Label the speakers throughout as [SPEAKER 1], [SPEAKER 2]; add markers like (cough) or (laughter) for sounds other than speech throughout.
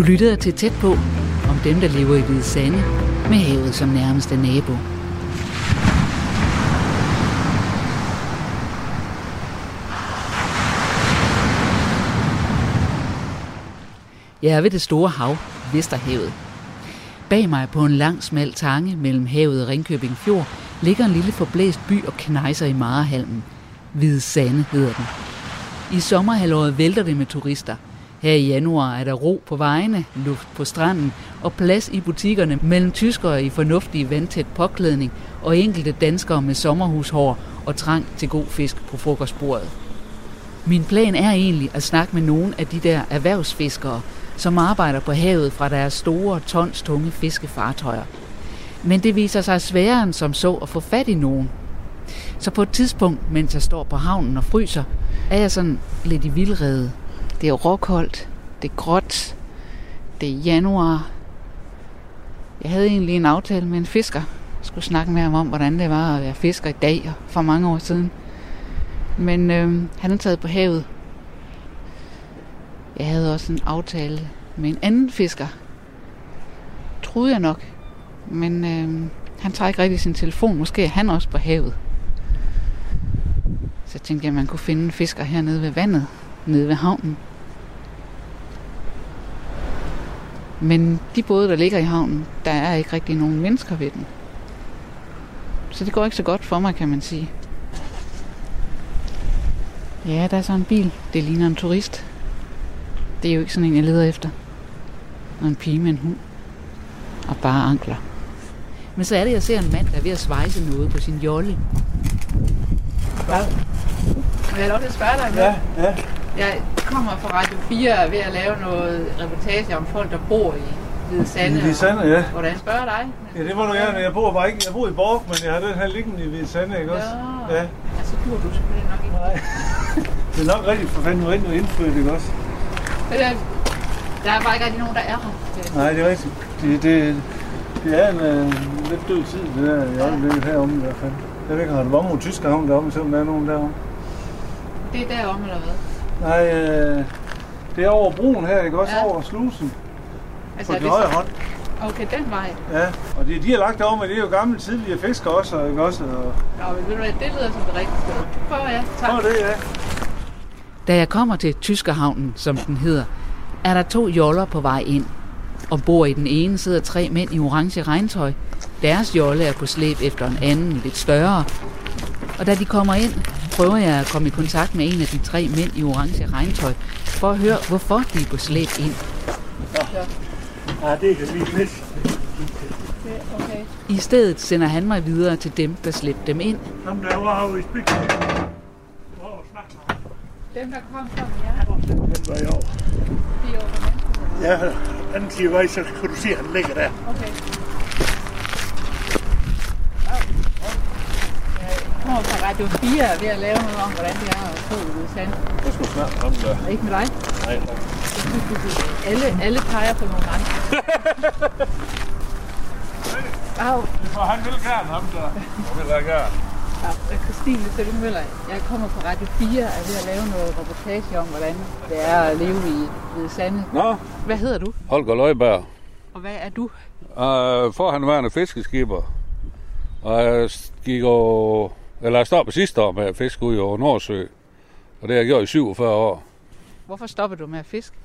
[SPEAKER 1] Du lytter til tæt på om dem, der lever i Hvide Sande med havet som nærmeste nabo. Jeg er ved det store hav, Vesterhavet. Bag mig på en lang, smal tange mellem havet og Ringkøbing Fjord ligger en lille forblæst by og knejser i Marehalmen. Hvide Sande hedder den. I sommerhalvåret vælter det med turister. Her i januar er der ro på vejene, luft på stranden og plads i butikkerne mellem tyskere i fornuftig vandtæt påklædning og enkelte danskere med sommerhushår og trang til god fisk på frokostbordet. Min plan er egentlig at snakke med nogle af de der erhvervsfiskere, som arbejder på havet fra deres store, tons tunge fiskefartøjer. Men det viser sig sværere end som så at få fat i nogen. Så på et tidspunkt, mens jeg står på havnen og fryser, er jeg sådan lidt i vildrede. Det er råkoldt, det er gråt, det er januar. Jeg havde egentlig en aftale med en fisker. Jeg skulle snakke med ham om, hvordan det var at være fisker i dag og for mange år siden. Men øh, han er taget på havet. Jeg havde også en aftale med en anden fisker. Troede jeg nok. Men øh, han tager ikke rigtig sin telefon. Måske er han også på havet. Så jeg tænkte jeg, at man kunne finde en fisker hernede ved vandet. Nede ved havnen. Men de både, der ligger i havnen, der er ikke rigtig nogen mennesker ved den. Så det går ikke så godt for mig, kan man sige. Ja, der er så en bil. Det ligner en turist. Det er jo ikke sådan en, jeg leder efter. Og en pige med en hund. Og bare ankler. Men så er det, jeg ser en mand, der er ved at svejse noget på sin jolle.
[SPEAKER 2] Ja.
[SPEAKER 1] Må jeg lov til at spørge dig?
[SPEAKER 2] Ja, ja.
[SPEAKER 1] Jeg kommer fra Radio 4 og er ved at lave noget reportage om folk, der bor i Hvide Sande.
[SPEAKER 2] I Hvide Sande, ja.
[SPEAKER 1] Hvordan spørger dig?
[SPEAKER 2] Ja, det må du gerne. Jeg bor bare ikke. Jeg bor i Borg, men jeg har den her liggende i Hvide Sande, ikke også?
[SPEAKER 1] Ja.
[SPEAKER 2] Ja.
[SPEAKER 1] Ja, så bor du selvfølgelig nok ikke.
[SPEAKER 2] Nej. (laughs) det er nok rigtigt for fanden, du er indfødt, ikke også?
[SPEAKER 1] Men der, er bare ikke rigtig nogen, der er her. Det-
[SPEAKER 2] Nej, det er rigtigt. Det, det, det er en øh, lidt død tid, det der i øjeblikket heromme i hvert fald. Jeg ved ikke, har du været mod Tyskerhavn deromme, selvom der er nogen deromme?
[SPEAKER 1] Det er derom, eller hvad?
[SPEAKER 2] Nej, øh, det er over broen her, ikke også?
[SPEAKER 1] Ja.
[SPEAKER 2] Over slusen.
[SPEAKER 1] Altså,
[SPEAKER 2] På
[SPEAKER 1] er
[SPEAKER 2] den
[SPEAKER 1] det
[SPEAKER 2] højre
[SPEAKER 1] så-
[SPEAKER 2] hånd.
[SPEAKER 1] Okay, den vej.
[SPEAKER 2] Ja, og det, de har lagt derom, det er jo gamle tidligere fiskere også, ikke også? Og,
[SPEAKER 1] Nå, men ved du hvad, det lyder som det rigtige sted. Prøv ja, tak.
[SPEAKER 2] Prøv det, ja.
[SPEAKER 1] Da jeg kommer til Tyskerhavnen, som den hedder, er der to joller på vej ind. Ombord i den ene sidder tre mænd i orange regntøj. Deres jolle er på slæb efter en anden, lidt større. Og da de kommer ind, prøver jeg at komme i kontakt med en af de tre mænd i orange regntøj, for at høre, hvorfor de er på slæb ind.
[SPEAKER 2] Ja, det kan lige lidt.
[SPEAKER 1] Okay. I stedet sender han mig videre til dem, der slæbte dem ind.
[SPEAKER 2] Ham der var jo i spil.
[SPEAKER 1] Dem, der kom fra jer,
[SPEAKER 2] Den var jeg over.
[SPEAKER 1] de er over
[SPEAKER 2] Ja, anden side vej, så kan du se, at han ligger der.
[SPEAKER 1] Okay. Jeg kommer fra Radio 4 og er ved at lave noget om, hvordan det er at få i sand.
[SPEAKER 2] Jeg skulle med ham der.
[SPEAKER 1] Ikke med dig.
[SPEAKER 2] Nej, tak.
[SPEAKER 1] Jeg det Alle, alle peger på nogle andre. Au.
[SPEAKER 2] For han vil gerne, ham der. Han vil da gerne.
[SPEAKER 1] Ja, det Christine Selve Møller. Jeg kommer fra Radio 4 og er ved at lave noget reportage om, hvordan det er at leve i Hvide Sande.
[SPEAKER 3] Nå,
[SPEAKER 1] Hvad hedder du?
[SPEAKER 3] Holger Løjberg.
[SPEAKER 1] Og hvad er du?
[SPEAKER 3] Uh, forhenværende fiskeskipper. Og jeg gik over, eller jeg stoppede sidste år med at fiske ud over Nordsø. Og det har jeg gjort i 47 år.
[SPEAKER 1] Hvorfor stopper du med at fiske?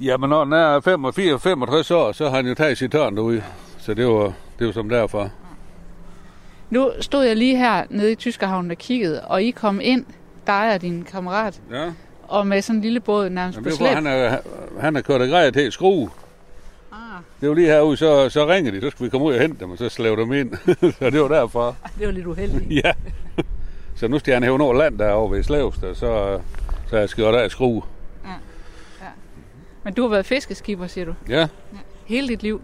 [SPEAKER 3] Jamen, når den er 85, 65 år, så har han jo taget sit tørn derude. Så det var, det var som derfor.
[SPEAKER 1] Nu stod jeg lige her nede i Tyskerhavnen og kiggede, og I kom ind, dig og din kammerat,
[SPEAKER 3] Ja.
[SPEAKER 1] og med sådan en lille båd nærmest
[SPEAKER 3] Jamen,
[SPEAKER 1] på slæb.
[SPEAKER 3] han, er, han har kørt af grej til skrue.
[SPEAKER 1] Ah,
[SPEAKER 3] Det var lige herude, så, så ringer de, så skal vi komme ud og hente dem, og så slæve dem ind. (laughs) så det var derfor.
[SPEAKER 1] det var lidt uheldigt.
[SPEAKER 3] Ja. (laughs) Så nu skal han hæve over land derovre ved Slavsted, så, så jeg skal gøre der skrue.
[SPEAKER 1] Men du har været fiskeskipper, siger du,
[SPEAKER 3] Ja,
[SPEAKER 1] hele dit liv.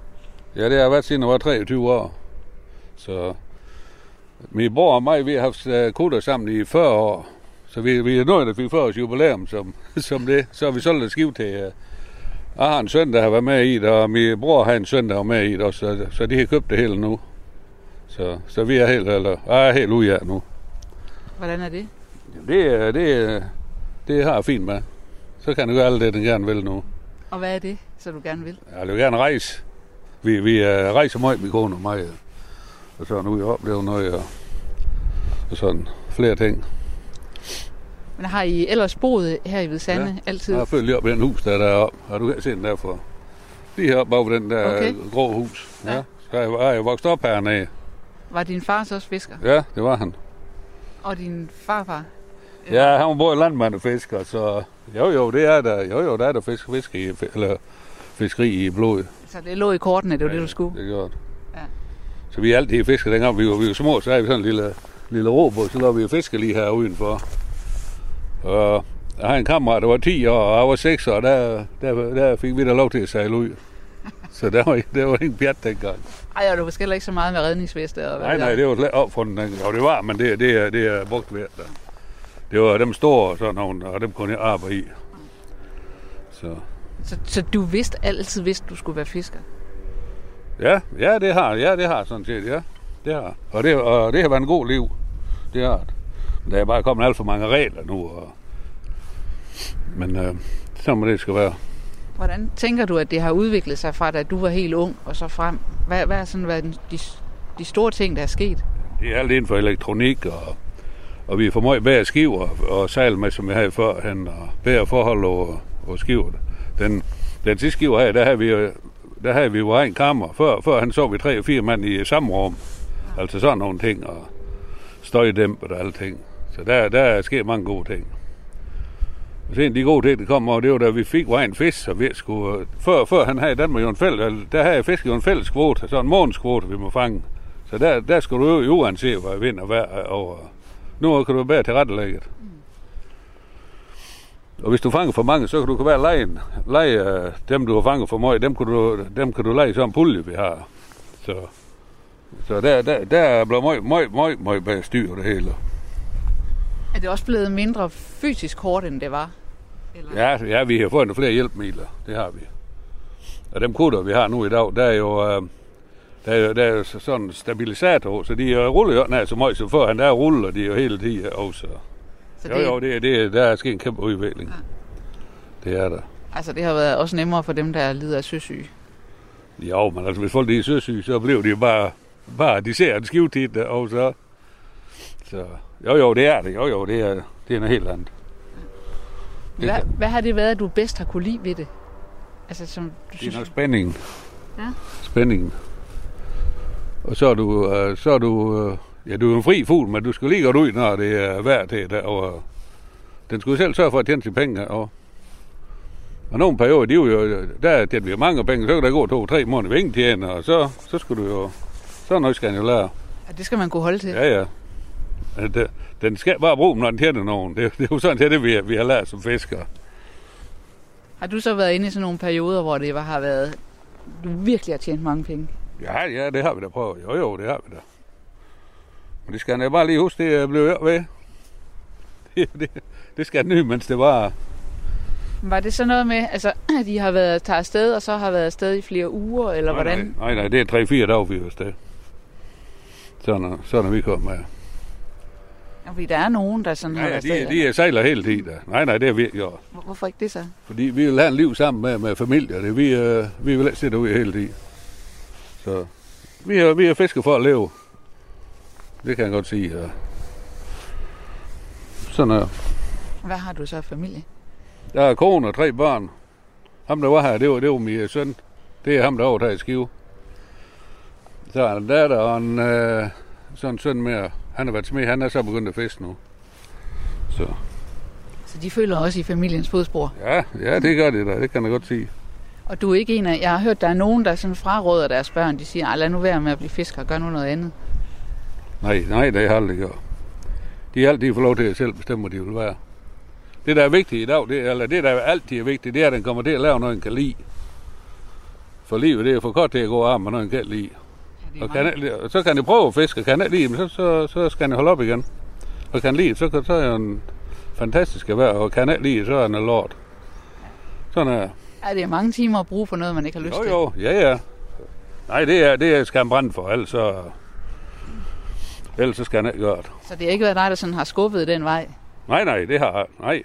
[SPEAKER 3] ja det har jeg været siden jeg var 23 år. Så min bror og mig, vi har haft uh, kutter sammen i 40 år. Så vi, vi er nået, der fik 40 års jubilæum som, (laughs) som det. Så har vi solgt et skiv til... Jeg har en søn, der har været med i det, og min bror har en søn, der var med i det også, så, så de har købt det hele nu. Så, så vi er helt, eller, jeg er helt ude af nu.
[SPEAKER 1] Hvordan er det?
[SPEAKER 3] Det, det, det har jeg fint med. Så kan jeg gøre alt det, den gerne vil nu.
[SPEAKER 1] Og hvad er det, så du gerne vil?
[SPEAKER 3] Jeg vil gerne rejse. Vi, vi uh, rejser meget, min kone og mig. øh. Og så nu jeg oplevet noget, og, og sådan flere ting.
[SPEAKER 1] Men har I ellers boet her i Hvidsande ja. altid?
[SPEAKER 3] Jeg har følt lige op i den hus, der er deroppe. Har du set den derfra? Lige heroppe bag den der
[SPEAKER 1] Okay.
[SPEAKER 3] okay. grå hus.
[SPEAKER 1] Ja.
[SPEAKER 3] Ja. Så jeg jeg vokset op hernede.
[SPEAKER 1] Var din far så også fisker?
[SPEAKER 3] Ja, det var han.
[SPEAKER 1] Og din farfar?
[SPEAKER 3] Ja, han var både landmand og fisker, så jo jo, det er der, jo jo, der er der fisk, fisk i, eller fiskeri i blodet.
[SPEAKER 1] Så det lå i kortene, det var det, du skulle?
[SPEAKER 3] Det er godt.
[SPEAKER 1] Ja.
[SPEAKER 3] Så vi altid fisker, dengang vi var, vi var små, så havde vi sådan en lille, lille robåd, så lå vi og fiske lige her udenfor. Og jeg har en kammerat, der var 10 år, og jeg var 6 år, der, der, der fik vi da lov til at sejle ud. (laughs) Så der var, der var ingen pjat dengang.
[SPEAKER 1] Ej, og du var heller ikke så meget med redningsveste og
[SPEAKER 3] Nej, nej, det var slet opfundet dengang. Og det var, men det, det, er, det er brugt ved der. Det var dem store sådan nogle, og dem kunne jeg arbejde i. Så
[SPEAKER 1] Så, så du vidste altid, vidste, du skulle være fisker?
[SPEAKER 3] ja, ja, det har, ja, det har sådan set, ja. Det har. Og det, og det har været en god liv. Det har det. Der er bare kommet alt for mange regler nu. Og, men øh, så må det skal være.
[SPEAKER 1] Hvordan tænker du, at det har udviklet sig fra, da du var helt ung og så frem? Hvad, hvad er sådan været de, de store ting, der er sket?
[SPEAKER 3] Det er alt inden for elektronik, og, og vi får meget bedre skiver og sejl med, som vi havde førhen, og bedre forhold og, og skiver. Den, den sidste skiver her, der havde vi, der havde vi jo en kammer. Før, før han så vi tre og fire mand i samme rum. Altså sådan nogle ting, og støjdæmpet og alting. Så der, der er sket mange gode ting. Og så en af de gode ting, der kom over, det var da vi fik vejen fisk, så vi skulle... Øh, før, før han havde i Danmark jo en fælles, der havde fisk jo en fælles kvote, så en månedskvote, vi må fange. Så der, der skal du jo uanset, hvad vind og vejr over. Nu kan du være til rettelægget. Og hvis du fanger for mange, så kan du være lejen. Leje øh, dem, du har fanget for meget, dem kan du, dem kan du lege som pulje, vi har. Så, så der, der, der er blevet meget, meget, meget, meget styr det hele.
[SPEAKER 1] Er det også blevet mindre fysisk hårdt, end det var? Eller?
[SPEAKER 3] Ja, ja, vi har fået nogle flere hjælpemidler. Det har vi. Og dem kutter, vi har nu i dag, der er jo, øh, der er jo, der er jo sådan en stabilisator, så de øh, ruller jo ikke så meget, så før han der ruller de jo hele tiden også.
[SPEAKER 1] Så
[SPEAKER 3] Jo,
[SPEAKER 1] det,
[SPEAKER 3] jo, det, det, der er sket en kæmpe udvikling. Det er der.
[SPEAKER 1] Altså, det har været også nemmere for dem, der lider af søsyge.
[SPEAKER 3] Jo, men altså, hvis folk er søsyge, så bliver de bare, bare de ser en skivtit, og så... Så, jo, jo, det er det. Jo, jo, det er, det er noget helt andet. Det,
[SPEAKER 1] Hvad, hvad har det været, du bedst har kunne lide ved det? Altså, som du
[SPEAKER 3] det er
[SPEAKER 1] synes...
[SPEAKER 3] nok spændingen.
[SPEAKER 1] Ja.
[SPEAKER 3] Spændingen. Og så er du, øh, så er du, øh, ja, du er en fri fugl, men du skal lige godt ud, når det er værd til derovre. Den skulle selv sørge for at tjene sine penge og og nogle perioder, de er jo, der tjener vi mange penge, så kan der gå to-tre måneder, vi ingen tjener, og så, så skulle du jo, så noget skal han jo lære.
[SPEAKER 1] Ja, det skal man kunne holde til.
[SPEAKER 3] Ja, ja. Det- Den skal bare bruge dem, når den tjener nogen. Det, det er jo sådan, er det vi, vi har lært som fiskere.
[SPEAKER 1] Har du så været inde i sådan nogle perioder, hvor det har været... Du virkelig har tjent mange penge?
[SPEAKER 3] Ja, ja, det har vi da prøvet. Jo, jo, det har vi da. Men det skal da bare lige huske, det blev jeg ved. (laughs) Det, det, det skal den nye, mens det var.
[SPEAKER 1] Var det så noget med, altså, at (clears throat) de har været taget afsted, og så har været afsted i flere uger, eller
[SPEAKER 3] nej,
[SPEAKER 1] hvordan?
[SPEAKER 3] Nej, nej, det er tre-fire dage, vi er afsted. Sådan, sådan er vi kommet med.
[SPEAKER 1] Fordi der er nogen, der sådan har
[SPEAKER 3] Ja,
[SPEAKER 1] været
[SPEAKER 3] de, de er sejler hele tiden. Nej, nej, det er vi ikke gjort.
[SPEAKER 1] Hvor- Hvorfor ikke det så?
[SPEAKER 3] Fordi vi vil have en liv sammen med, med familie. Det, vi, øh, vi vil ikke sidde ude hele tiden. Så vi er, vi er fisker for at leve. Det kan jeg godt sige. Ja. Sådan er
[SPEAKER 1] Hvad har du så af familie?
[SPEAKER 3] Der er kone og tre børn. Ham, der var her, det var, det var min søn. Det er ham, der overtager skive. Så er der en datter og en, øh, sådan en søn mere. Han har været smed. Han er så begyndt at fiske nu. Så
[SPEAKER 1] Så de følger også i familiens fodspor.
[SPEAKER 3] ja, ja, det gør det da. Det kan jeg godt sige.
[SPEAKER 1] Og du er ikke en af... Jeg har hørt, der er nogen, der sådan fraråder deres børn. De siger, "Ej, lad nu være med at blive fisker, gør nu noget andet.
[SPEAKER 3] Nej, nej, det har jeg aldrig gjort. De har altid fået lov til at selv bestemme, hvad de vil være. Det, der er vigtigt i dag, det, er- eller det, der altid er vigtigt, det er, at den kommer til at lave noget, den kan lide. For livet, det er for godt til at gå med noget, den kan lide. Og kan ikke, så kan de prøve at fiske, og kan ikke lide så, så, så skal han holde op igen. Og kan lide det, så, så er det en fantastisk erhverv, og kan ikke lide det, så er han en lort. Sådan er
[SPEAKER 1] ja, det er mange timer at bruge på noget, man ikke har lyst
[SPEAKER 3] Jo,
[SPEAKER 1] til.
[SPEAKER 3] jo, ja, ja. Nej, det er, det er skal han brænde for, ellers så, ellers så skal han ikke gøre det.
[SPEAKER 1] Så det har ikke været dig, der sådan har skubbet den vej.
[SPEAKER 3] Nej, nej, det har nej.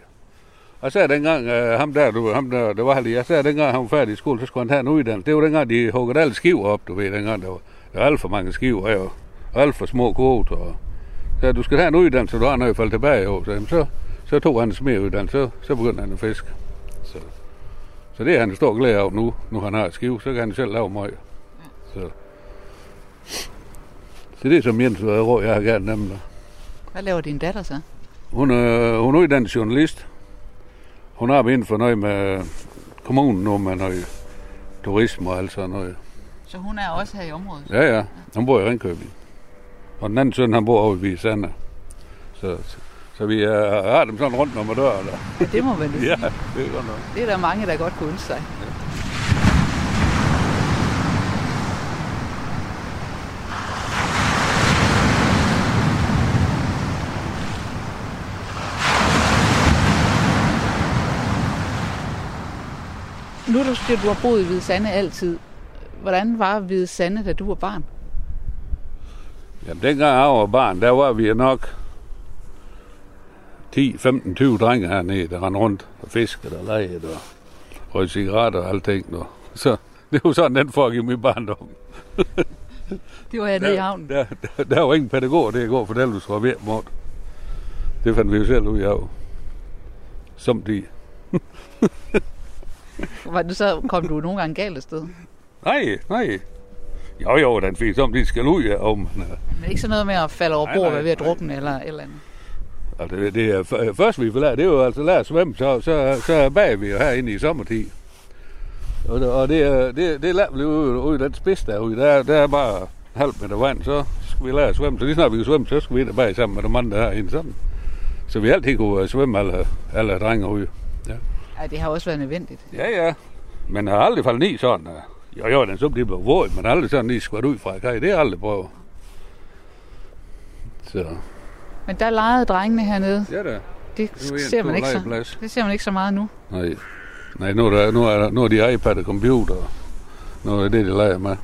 [SPEAKER 3] Og så dengang, øh, ham der, du, ham der, der var halvdig, jeg sagde dengang, han var færdig i skole, så skulle han tage en uddannelse. Det var dengang, de huggede alle skiver op, du ved, dengang, der var, der var alt for mange skiver, her, og alt for små kvoter. Og, så du skal have en uddannelse, du har noget at falde tilbage i. Så, jamen, så, så tog han en smeruddannelse, så, så begyndte han at fiske. Så, så det er han stor glæde af nu, nu han har et skiv, så kan han selv lave møg. Så, så det er som Jens råd, jeg har gerne nemlig.
[SPEAKER 1] Hvad laver din datter så?
[SPEAKER 3] Hun er, hun er uddannet journalist. Hun arbejder inden for noget med kommunen nu, med noget turisme og alt sådan noget.
[SPEAKER 1] Så hun er også her i området?
[SPEAKER 3] Ja, ja. Hun bor i Ringkøbing. Og den anden søn, han bor over i Hvide Så, så, så vi er, har dem sådan rundt om døren. Der.
[SPEAKER 1] Ja, det må man jo (laughs)
[SPEAKER 3] Ja,
[SPEAKER 1] sige.
[SPEAKER 3] det er godt nok.
[SPEAKER 1] Det er der mange, der godt kunne ønske sig. Nu du siger, du har boet i Hvide Sande altid. Hvordan var Hvide Sande, da du var barn?
[SPEAKER 3] Jamen, dengang jeg var barn, der var vi nok 10, 15, 20 drenge hernede, der rendte rundt og fiskede og legede og røg cigaretter og alting. Og så det var sådan, den foregik i min barndom. (laughs)
[SPEAKER 1] Det var jeg nede i havnen.
[SPEAKER 3] Der, der, der var ingen pædagoger, det går og fortælle, du skulle være mod. Det fandt vi jo selv ud af. Som de.
[SPEAKER 1] Var det så kom du nogle gange galt afsted? (laughs)
[SPEAKER 3] Nej, nej. Jo, jo, den fik som de skal ud af. Oh, men,
[SPEAKER 1] Men ikke sådan noget med at falde over bord og være ved at drukne eller et eller andet.
[SPEAKER 3] altså, det, det er først vi får lære, det er jo altså lære at svømme, så, så, så bag vi jo herinde i sommertid. Og, det- og det, er- det, det lader vi ude, ude den spids derude. Der, der er bare halv meter vand, så skal vi lære at svømme. Så lige snart vi kan svømme, så skal vi ind og bag sammen med de andre herinde sådan. Så vi altid kunne øh, svømme alle, alle drenge ude.
[SPEAKER 1] Ja, det har også været nødvendigt.
[SPEAKER 3] Ja, ja. Men har aldrig faldet i sådan. øh, Jo, jo, den det blev våd, men aldrig sådan lige skvadt ud fra kaj. Det jeg aldrig prøvet. Så,
[SPEAKER 1] Men der legede drengene hernede.
[SPEAKER 3] ja da.
[SPEAKER 1] Det
[SPEAKER 3] Det
[SPEAKER 1] ser man ikke så, det ser man ikke så meget nu.
[SPEAKER 3] Nej, Nej nu, er der, nu, er der, nu er de iPad og computer. Nu er det, de leger med.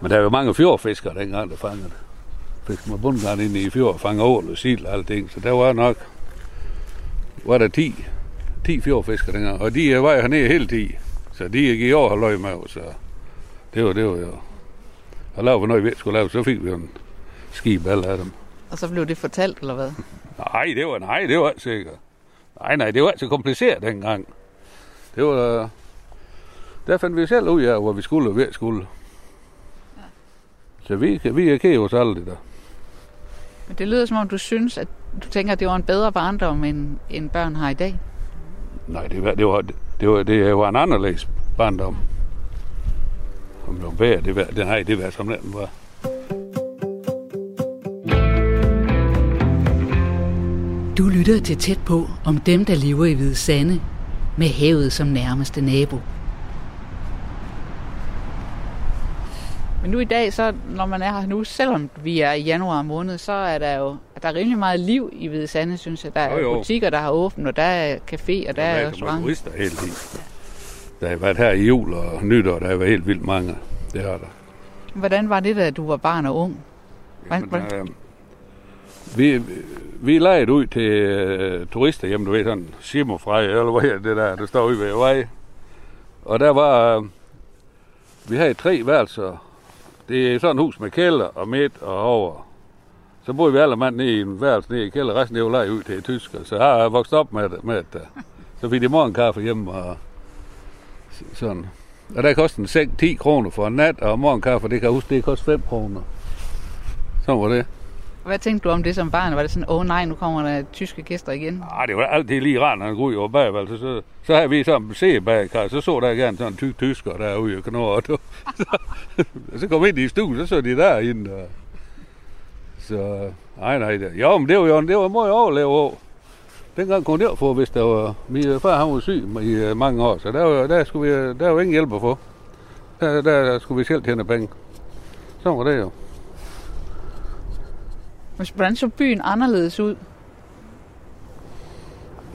[SPEAKER 3] Men der er jo mange fjordfiskere dengang, der fangede det. Fisk med bundgarn inde i fjord og fanger ål og sild og alting. Så der var nok, var der 10, 10 fjordfiskere dengang. Og de var hernede hele tiden. Så de gik i år og løg med os. Så det var, det var jo... Og lavede vi noget, vi ikke skulle lave, så fik vi en skib alle af dem.
[SPEAKER 1] Og så blev det fortalt, eller hvad?
[SPEAKER 3] Nej, det var, nej, det var ikke sikkert. Nej, nej, det var ikke så kompliceret dengang. Det var... Der fandt vi selv ud af, hvor vi skulle og hvad skulle. Så vi, vi er kæde os aldrig der.
[SPEAKER 1] Men det lyder som om, du synes, at du tænker, at det var en bedre barndom, end, end børn har i dag.
[SPEAKER 3] Nej, det var, det var, det var, det var en anderledes barndom. Om det var bedre, det var, det, nej, det var som den var.
[SPEAKER 1] Du lytter til tæt på om dem, der lever i Hvide Sande, med havet som nærmeste nabo. Men nu i dag, så når man er her nu, selvom vi er i januar måned, så er der jo der er rimelig meget liv i Hvide Sande, synes jeg. Der er
[SPEAKER 3] Jo, jo.
[SPEAKER 1] butikker, der har åbent, og der er café, og der er
[SPEAKER 3] Der er
[SPEAKER 1] restaurant.
[SPEAKER 3] turister hele tiden. Der har været her i jul og nytår, der har været helt vildt mange. Det har der.
[SPEAKER 1] Hvordan var det, da du var barn og ung? Hvordan-
[SPEAKER 3] Jamen, øh, vi, vi lejede ud til øh, turister hjemme, du ved, sådan Simmerfrej, eller hvad her det der, der står ude ved vej. Og der var, øh, vi havde tre værelser. Det er sådan et hus med kælder og midt og over. Så boede vi alle mand nede i en værelse nede i kælder, resten af var lejet ud til tysker. Så har jeg vokset op med, det- med det. Så fik de morgenkaffe hjemme og sådan. Og der koster en seng 10 kroner for en nat, og morgenkaffe, det kan jeg huske, det koster 5 kroner. Sådan var det.
[SPEAKER 1] Hvad tænkte du om det som barn? Var det sådan, åh oh, nej, nu kommer der tyske gæster igen?
[SPEAKER 3] Ah, det var altid lige rart, når han går ud over bagværelset. Så, så havde vi sådan se bagkar, så så der gerne sådan en tyk tysker derude og knurre. (laughs) Så, så kom vi ind i stuen, så så de derinde. Og, så, nej, nej. Det, jo, men det var jo det var meget overleve år. Dengang kunne jeg få, hvis der var... Min far han var syg i øh, mange år, så der, var, der, skulle vi, der var ingen hjælp at få. Der, der skulle vi selv tjene penge. Så var det jo.
[SPEAKER 1] Men Hvordan så byen anderledes ud?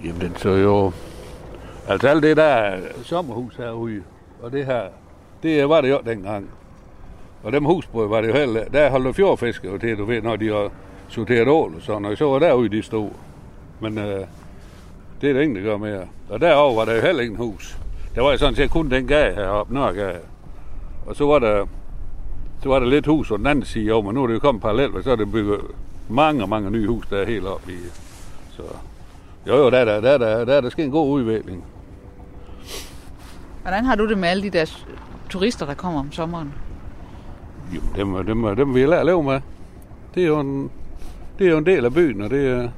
[SPEAKER 3] Jamen, den så jo... Altså alt det der sommerhus herude, og det her, det var det jo dengang. Og dem husbrød var det jo heller... Der holdt der fjordfiske jo til, du ved, når de har sorteret ål og sådan, og så var derude, de stod. Men øh, Det er der ingen, der gør mere. Og derovre var der jo heller ingen hus. Der var jo sådan set kun den gade heroppe, Nørregade. Og så var der, så var der lidt hus på den anden side over, men nu er det jo kommet parallelt, og så er det bygget mange, mange nye hus, der er helt oppe i. Så jo, jo, der, er der, der, er der, der er der sket en god udvikling.
[SPEAKER 1] Hvordan har du det med alle de der turister, der kommer om sommeren?
[SPEAKER 3] Jo, dem, dem, dem vil jeg lære at leve med. Det er jo en, det er jo en del af byen, og det er...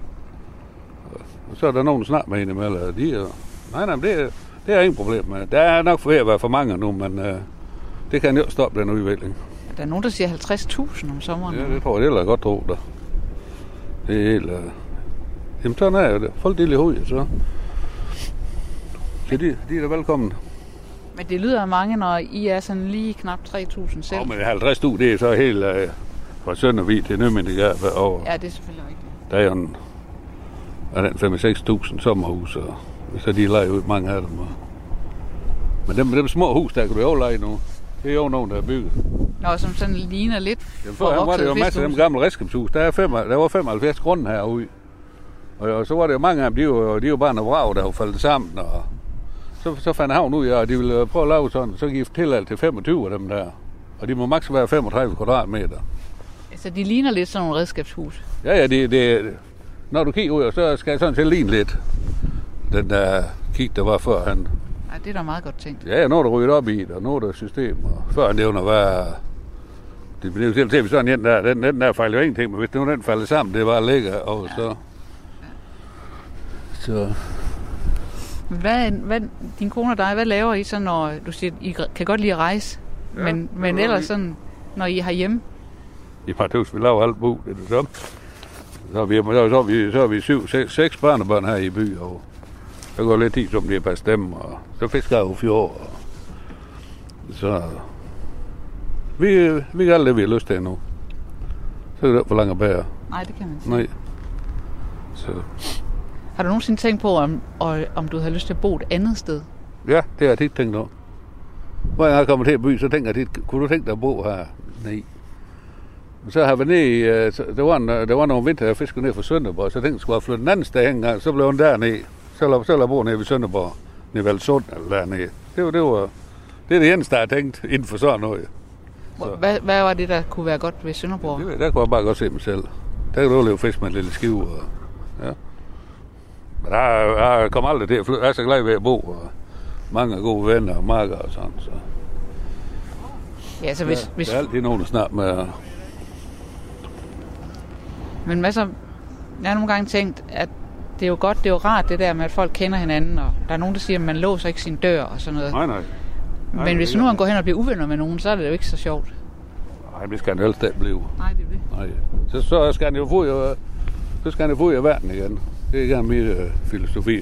[SPEAKER 3] Og så er der nogen, der snakker med indimellem, og de er... Nej, nej, det er, det er ingen problem med. Der er nok ved at være for mange nu, men uh, det kan jo stoppe den udvikling.
[SPEAKER 1] Der er nogen, der siger 50.000 om sommeren.
[SPEAKER 3] Ja, det tror jeg, det er godt tro der. Det er helt... Uh... Jamen, sådan er det. Folk de er hovedet, så... Så de, de er da velkommen.
[SPEAKER 1] Men det lyder mange, når I er sådan lige knap 3.000 selv.
[SPEAKER 3] Og med 50 du, det er så helt uh, fra Søndervig til Nødmyndighed over.
[SPEAKER 1] Ja, det er selvfølgelig rigtigt.
[SPEAKER 3] Der er jo en, er den 5-6.000 sommerhus, og så de leger ud mange af dem. Og... Men dem, dem små hus, der kan du jo leje nu. Det er jo nogen, der er bygget.
[SPEAKER 1] Nå, som sådan ligner lidt
[SPEAKER 3] Jamen, før var det jo masser af dem gamle redskabshus. Der, er fem, der var 75 grunde herude. Og, og, så var det jo mange af dem, de var, de var bare noget vrag, der var faldet sammen. Og så, så fandt havn ud af, at de ville prøve at lave sådan, så givet tilladelse til 25 af dem der. Og de må maks være 35 kvadratmeter.
[SPEAKER 1] Altså, de ligner lidt sådan nogle redskabshus.
[SPEAKER 3] Ja, ja, det, det, når du kigger ud, så skal jeg sådan til ligne lidt den der kig, der var før han.
[SPEAKER 1] Nej, det er da meget godt tænkt.
[SPEAKER 3] Ja, ja, nu er der ryddet op i det, og nu er der system, og før han nævner, hvad... Det blev til til sådan en der, den, den der fejler jo ingenting, men hvis nu den falder sammen, det er bare ligger, og ja. så... Så...
[SPEAKER 1] Men Hvad, hvad, din kone og dig, hvad laver I så, når du siger, I kan godt lide at rejse?
[SPEAKER 3] Ja,
[SPEAKER 1] men, men
[SPEAKER 3] vi
[SPEAKER 1] ellers sådan, når I er hjemme?
[SPEAKER 3] I parthus, vi laver alt bu, det er det samme. Så er vi, så er vi, så er vi syv, seks, seks børnebørn her i by, og der går lidt tid, som det er på stemme, og så fisker jeg jo fjord, så... Vi, vi gør alt det, vi har lyst til nu. Så er det ikke for langt bære.
[SPEAKER 1] Nej, det kan man sige.
[SPEAKER 3] Nej. Så,
[SPEAKER 1] Har du nogensinde tænkt på, om, om du havde lyst til at bo et andet sted?
[SPEAKER 3] ja, det har jeg tit tænkt over. Hvor jeg kommer til by, så tænker jeg tit, kunne du tænke dig at bo her? Nej. Så har vi ned i, øh, så- der var, en, øh, der var nogle vinter, jeg fiskede ned fra Sønderborg, så jeg tænkte, jeg skulle have flyttet en anden sted engang, så blev hun dernede. Så lå, så lå jeg bo nede ved Sønderborg, nede ved Alsund eller dernede. Det var, det var, det er det eneste, jeg har tænkt inden for sådan noget. Så.
[SPEAKER 1] Hvad, hvad var det, der kunne være godt ved Sønderborg?
[SPEAKER 3] Det, ved jeg, der kunne jeg bare godt se mig selv. Der kan du leve fisk med en lille skive. Og, ja. Men der, jeg kommer aldrig til at flytte. Jeg er så glad ved at bo, og mange gode venner og marker og sådan. Så.
[SPEAKER 1] Ja, så hvis, hvis,
[SPEAKER 3] Der er altid nogen, der snakker med.
[SPEAKER 1] men hvad så? Jeg har nogle gange tænkt, at det er jo godt, det er jo rart det der med, at folk kender hinanden, og der er nogen, der siger, at man låser ikke sin dør og sådan noget.
[SPEAKER 3] Nej, nej. nej,
[SPEAKER 1] Men hvis nu han går hen og bliver uvenner med nogen, så er det jo ikke så sjovt.
[SPEAKER 3] Nej, det skal han helst ikke blive.
[SPEAKER 1] Nej, det er det.
[SPEAKER 3] Nej. Så, så skal han jo få jo, så skal han jo få i verden igen. Det er ikke min øh, filosofi.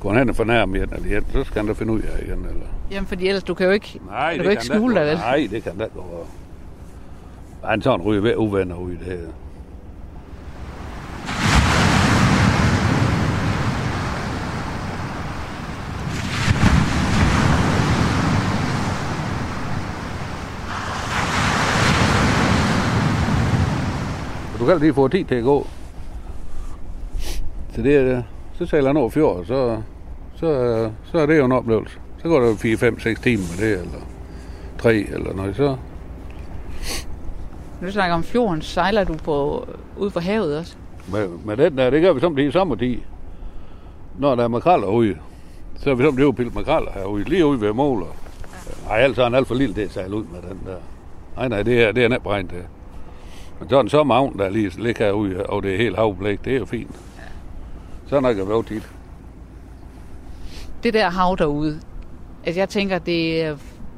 [SPEAKER 3] Går han hen og fornærmer igen, eller igen, så skal han da finde ud af igen. Eller?
[SPEAKER 1] Jamen, fordi ellers, du kan jo ikke,
[SPEAKER 3] Nej,
[SPEAKER 1] du
[SPEAKER 3] det
[SPEAKER 1] kan ikke skjule dig, vel?
[SPEAKER 3] Nej, det kan da ikke. Han sådan ryger ved uvenner ud i det her. Du kan lige få tid til at gå. Så det er, så sejler han over fjord, så, så, så er det jo en oplevelse. Så går der 4, 5, 6 timer med det, eller 3 eller noget, så
[SPEAKER 1] Nu snakker om fjorden, sejler du på, ud på havet også?
[SPEAKER 3] med, med den der, det gør vi som det i sommertid. Når der er makraller ude, så er vi det jo pillet makraller herude, lige ude ved måler. Nej, altså er han alt for lille til at sejle ud med den der. Nej, nej, det er, det er net beregnet det. Men så er en sommerhavn, der lige ligger herude, og det er helt havblæk, det er jo fint. Så er nok at være tit.
[SPEAKER 1] Det der hav derude, altså jeg tænker, det er,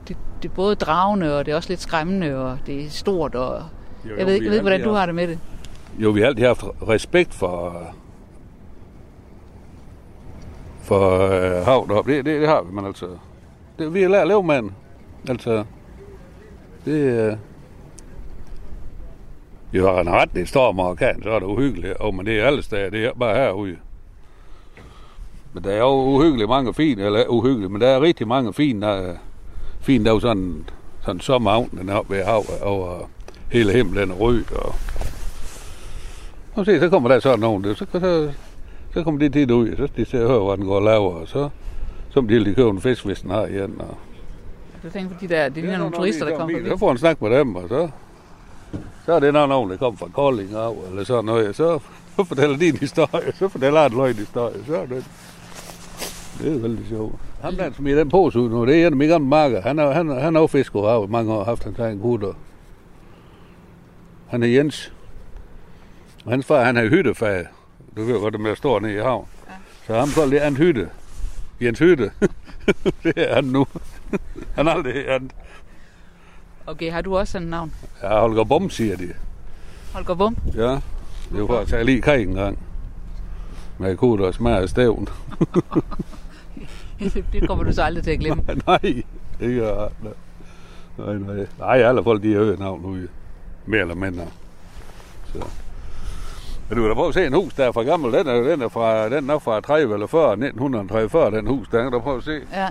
[SPEAKER 1] det, det er både dragende, og det er også lidt skræmmende, og det er stort, og
[SPEAKER 3] Jo,
[SPEAKER 1] jeg ved ikke, jeg ved ikke hvordan du har det med det.
[SPEAKER 3] Jo, vi har altid haft respekt for, for øh, hav deroppe. Det, det, det, har vi, men altså... Det, vi har lært at leve med den. Altså... Det... Øh, vi har en ret, det storm og orkan, så er det uhyggeligt. Og, men det er alle steder, det er bare herude. Men der er jo uhyggeligt mange fine, eller uhyggeligt, men der er rigtig mange fine, der, fine, der er jo sådan, sådan sommerhavn, den er oppe ved havet, over hele himlen og rød, og og se, så kommer der sådan nogen, der, så, så, Så kommer de tit ud, så de ser hører, hvad den går og laver, og så, så må de lige købe en fisk, hvis den har igen. Og,
[SPEAKER 1] Du tænker på de der, de ligner nogle turister, der kommer
[SPEAKER 3] Så
[SPEAKER 1] forbi.
[SPEAKER 3] får han snak med dem, og så, så er det nok nogen, der kommer fra Kolding af, eller sådan noget. Så, så fortæller de en historie, så fortæller han en løgn historie. Så er det, det er vældig sjovt. Ham der, som i den pose ud nu, det er en af mine gamle marker. Han har han, han har jo mange år, haft hans egen gutter. Han er Jens. Og hans far, han har hyttefag. Du ved godt, det med at nede i havn. Ja. Så ham kalder det en hytte. Jens Hytte. (laughs) det er han nu. han har aldrig andet.
[SPEAKER 1] Okay, har du også sådan et navn?
[SPEAKER 3] Ja, Holger Bum, siger de.
[SPEAKER 1] Holger Bum?
[SPEAKER 3] Ja, det er jo for at tage lige krig en gang. Med kutter og smag af stævn. (laughs)
[SPEAKER 1] det kommer du så aldrig til at glemme. (laughs)
[SPEAKER 3] nej, jeg aldrig. Nej, nej. Nej, alle folk, de har hørt navn ude. Mere eller mindre. Så. Men du kan da prøve at se en hus, der er fra gammel. Den er, den er fra, den er fra 30 eller 40, 1940, den hus. Der kan du prøve at se.
[SPEAKER 1] Ja.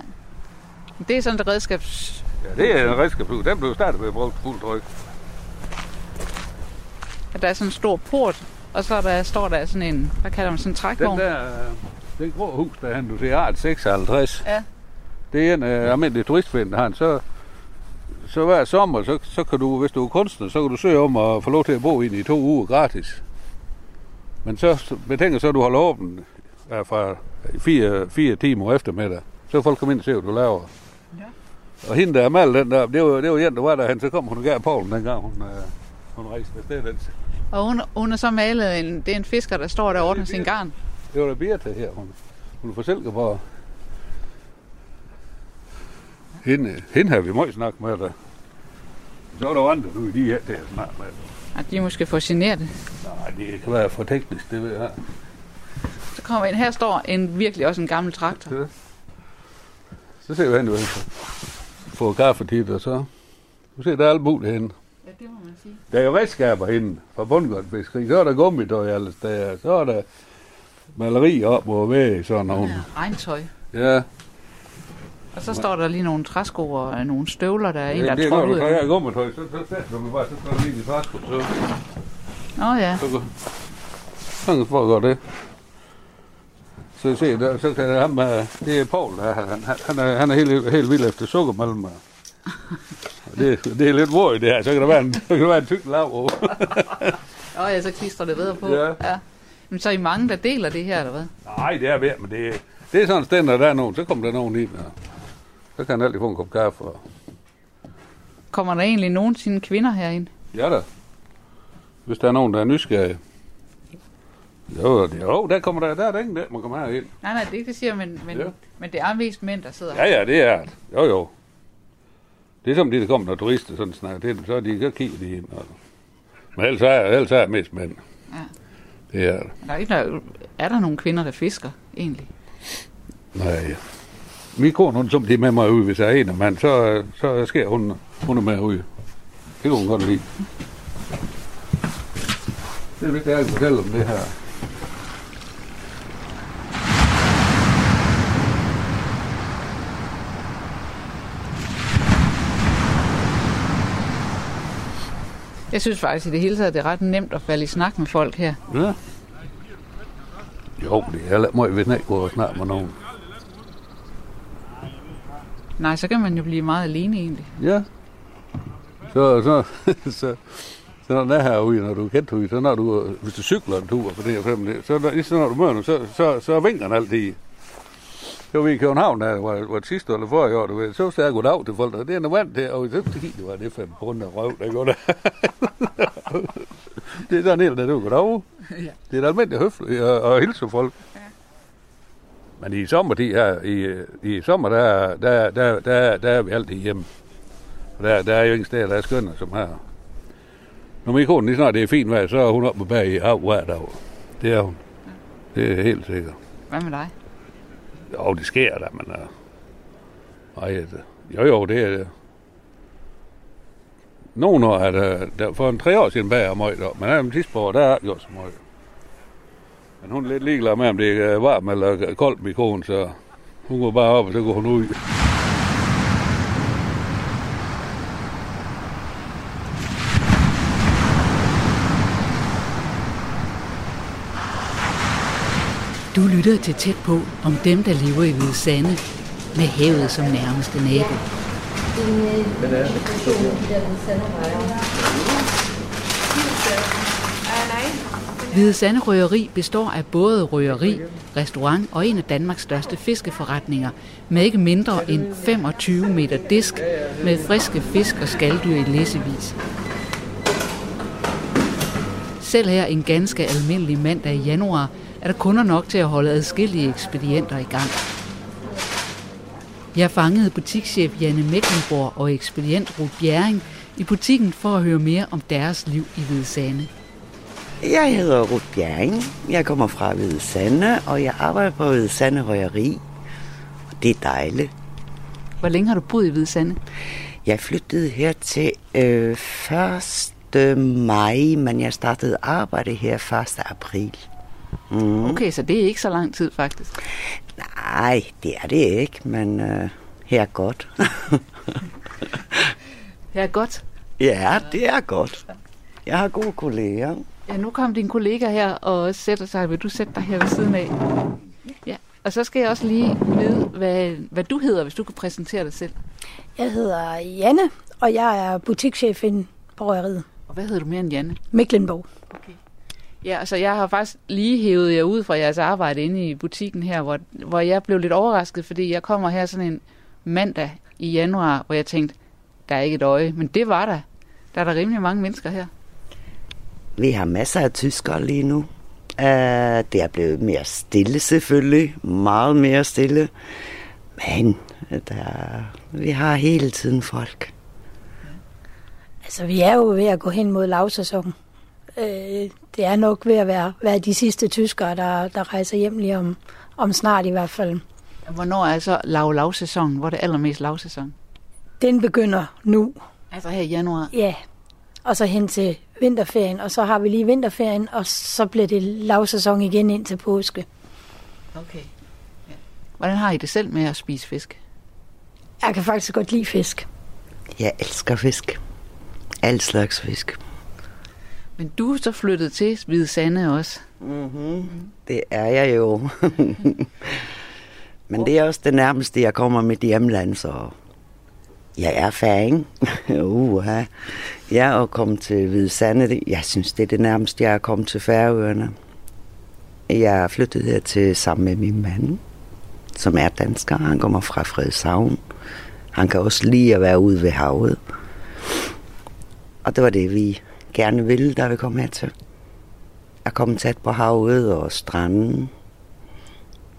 [SPEAKER 1] Det er sådan et redskabs...
[SPEAKER 3] Ja, det er en redskabshus. Den blev startet ved at bruge fuld tryk.
[SPEAKER 1] At der er sådan en stor port, og så der, står der sådan en, hvad kalder man sådan en
[SPEAKER 3] Den
[SPEAKER 1] trækvogn?
[SPEAKER 3] der, den grå hus, der han, du ser, Art 56.
[SPEAKER 1] Ja.
[SPEAKER 3] Det er en uh, almindelig turistven, der har han. Så, så hver sommer, så, så kan du, hvis du er kunstner, så kan du søge om at få lov til at bo ind i to uger gratis. Men så betænker så, at du holder åben ja, fra fire, fire timer eftermiddag. Så folk komme ind og se, hvad du laver. Og hende, der er mal, den der, det var, det var en, der var der, så kom hun og gav Polen dengang, hun, uh, hun rejste afsted. Den.
[SPEAKER 1] Og hun, hun har så malet en, det er en fisker, der står der og ordner sin garn.
[SPEAKER 3] Det var der Birte her, hun, hun er fra Silkeborg. Hende, hende har vi meget snakket med der. Så er der andre nu i de her at snakke med.
[SPEAKER 1] At de er måske for generte.
[SPEAKER 3] Nej, det kan være for teknisk, det ved jeg.
[SPEAKER 1] Så kommer ind, her står en virkelig også en gammel traktor.
[SPEAKER 3] Det. Så ser vi hen, du få kaffe tit, og så... Du ser, der er alt muligt henne.
[SPEAKER 1] Ja, det må man sige.
[SPEAKER 3] Der er jo redskaber henne fra bundgårdsfiskeri. Så er der gummitøj alle steder. Så er der maleri op og væg, sådan nogle.
[SPEAKER 1] Ja, regntøj.
[SPEAKER 3] Ja,
[SPEAKER 1] Og så står der lige nogle træsko og nogle støvler, der er en, der
[SPEAKER 3] det
[SPEAKER 1] er
[SPEAKER 3] godt,
[SPEAKER 1] ud.
[SPEAKER 3] tager gummitøj, så, så sætter du mig bare, så står der lige i træsko, så...
[SPEAKER 1] Nå ja,
[SPEAKER 3] Så, så kan folk gøre det. Så se, der, så kan ham, det er Paul, der, han, han, er, han er helt, helt vild efter sukkermalm. Det, det er lidt våd det her, så kan der være en, så kan der være en tyk lav over. (laughs)
[SPEAKER 1] Åh ja, så klistrer det videre på.
[SPEAKER 3] Ja.
[SPEAKER 1] ja. Men så er I mange, der deler det her, eller hvad?
[SPEAKER 3] Nej, det er ved, men det, det er sådan et sted, når der er nogen, så kommer der nogen ind, og så kan han altid få en kop kaffe. Og,
[SPEAKER 1] Kommer der egentlig nogensinde kvinder herind?
[SPEAKER 3] ja da. Hvis der er nogen, der er nysgerrige. Jo, det, jo, der kommer der, der er der ingen der, man kommer herind.
[SPEAKER 1] Nej, nej, det er ikke det, jeg siger, men, men,
[SPEAKER 3] Ja.
[SPEAKER 1] men det er mest mænd, der sidder
[SPEAKER 3] Ja, ja, det er det. Jo, jo. Det er som de, der kommer, når turister sådan snakker til dem, så de så kigger de ind. Og... Men ellers er, ellers er det mest mænd.
[SPEAKER 1] Ja.
[SPEAKER 3] Det er det.
[SPEAKER 1] Der er, ikke, der, er der nogle kvinder, der fisker, egentlig?
[SPEAKER 3] Nej. Min kone, hun som de er med mig ud, hvis jeg er en af mand, så, så sker hun, hun er med ud. Det kan hun godt lide. Det er lidt, jeg kan fortælle om det her.
[SPEAKER 1] Jeg synes faktisk i det hele taget, det er ret nemt at falde i snak med folk her.
[SPEAKER 3] Ja. Jo, det er heller ikke meget, hvis ikke går og snakker med nogen.
[SPEAKER 1] Nej, så kan man jo blive meget alene egentlig.
[SPEAKER 3] Ja. Så, så, (laughs) så, så når den er herude, når du er kendt ude, så når du, hvis du cykler en tur på det her fem, så når, så når du møder nogen, så, så, så vinker den altid. Det var vi i København, der var, var sidste eller forrige år, du ved, så sagde jeg goddag til folk, og det er noget vant til, og så det var det fem runde røv, der går der. (laughs) det er sådan helt, der du goddag.
[SPEAKER 1] Ja.
[SPEAKER 3] Det er da almindeligt høfligt at, at hilse folk. Men i sommertid her, i, i sommer, der, der, der, der, der er vi altid hjemme. Der, der er jo ingen steder, der er skønne som her. Når min kone, lige snart det er fint vejr, så er hun oppe bag i hav hver dag. Det er hun. Det er helt sikkert.
[SPEAKER 1] Hvad med dig?
[SPEAKER 3] Jo, det sker da, men... Øh, ej, øh, jo, jo, det er øh, det. Nogle år er der, der for en tre år siden bag er meget, men af dem sidste år, der er jo så møg. Men hun er lidt ligeglad med, om det er varmt eller koldt med konen, så hun går bare op, og så går hun ud.
[SPEAKER 1] Du lytter til tæt på om dem, der lever i Hvide Sande, med havet som nærmeste nabo. Hvide Sande Røgeri består af både røgeri, restaurant og en af Danmarks største fiskeforretninger, med ikke mindre end 25 meter disk med friske fisk og skalddyr i læsevis. Selv her en ganske almindelig mandag i januar er der kunder nok til at holde adskillige ekspedienter i gang. Jeg fangede butikschef Janne Mecklenborg og ekspedient Ruth Bjerring i butikken for at høre mere om deres liv i Hvide Sande.
[SPEAKER 4] Jeg hedder Ruth Bjerring. Jeg kommer fra Hvide Sande, og jeg arbejder på Hvide Sande Røgeri. Og det er dejligt.
[SPEAKER 1] Hvor længe har du boet i Hvide Sande?
[SPEAKER 4] Jeg flyttede her til øh, 1. maj, men jeg startede arbejde her 1. april.
[SPEAKER 1] Mm. Okay, så det er ikke så lang tid faktisk.
[SPEAKER 4] Nej, det er det ikke, men øh, her er godt. (laughs)
[SPEAKER 1] her er godt?
[SPEAKER 4] Ja, det er godt. Jeg har gode kolleger.
[SPEAKER 1] Ja, nu kom din kollega her og sætter sig. Vil du sætte dig her ved siden af? Ja, og så skal jeg også lige vide, hvad, hvad du hedder, hvis du kan præsentere dig selv.
[SPEAKER 5] Jeg hedder Janne, og jeg er butikschef på røgeriet.
[SPEAKER 1] Og hvad hedder du mere end Janne?
[SPEAKER 5] Mecklenborg.
[SPEAKER 1] Okay. Ja, altså jeg har faktisk lige hævet jer ud fra jeres arbejde inde i butikken her, hvor, hvor jeg blev lidt overrasket, fordi jeg kommer her sådan en mandag i januar, hvor jeg tænkte, der er ikke et øje, men det var der. Der er der rimelig mange mennesker her.
[SPEAKER 4] Vi har masser af tyskere lige nu. Uh, det er blevet mere stille selvfølgelig, meget mere stille. Men der, vi har hele tiden folk.
[SPEAKER 5] Altså, vi er jo ved at gå hen mod lavsæson. Øh, det er nok ved at være, være de sidste tyskere, der, der rejser hjem lige om, om snart i hvert fald.
[SPEAKER 1] Hvornår er så lav lavsæson? Hvor er det allermest lavsæson?
[SPEAKER 5] Den begynder nu.
[SPEAKER 1] Altså her i januar?
[SPEAKER 5] Ja, og så hen til vinterferien, og så har vi lige vinterferien, og så bliver det lavsæson igen ind til påske.
[SPEAKER 1] Okay. Ja. Hvordan har I det selv med at spise fisk?
[SPEAKER 5] Jeg kan faktisk godt lide fisk.
[SPEAKER 4] Jeg elsker fisk. Al slags fisk.
[SPEAKER 1] Men du er så flyttet til Hvide Sande også.
[SPEAKER 4] Mm-hmm. Det er jeg jo. (laughs) Men det er også det nærmeste, jeg kommer med hjemland, så jeg er færing. (laughs) uh, ja, og komme til Hvide Sande, jeg synes, det er det nærmeste, jeg er kommet til Færøerne. Jeg er flyttet her til sammen med min mand, som er dansker. Han kommer fra Frederikshavn. Han kan også lide at være ude ved havet. Og det var det, vi gerne ville, da vi kom hertil. At komme tæt på havet og stranden.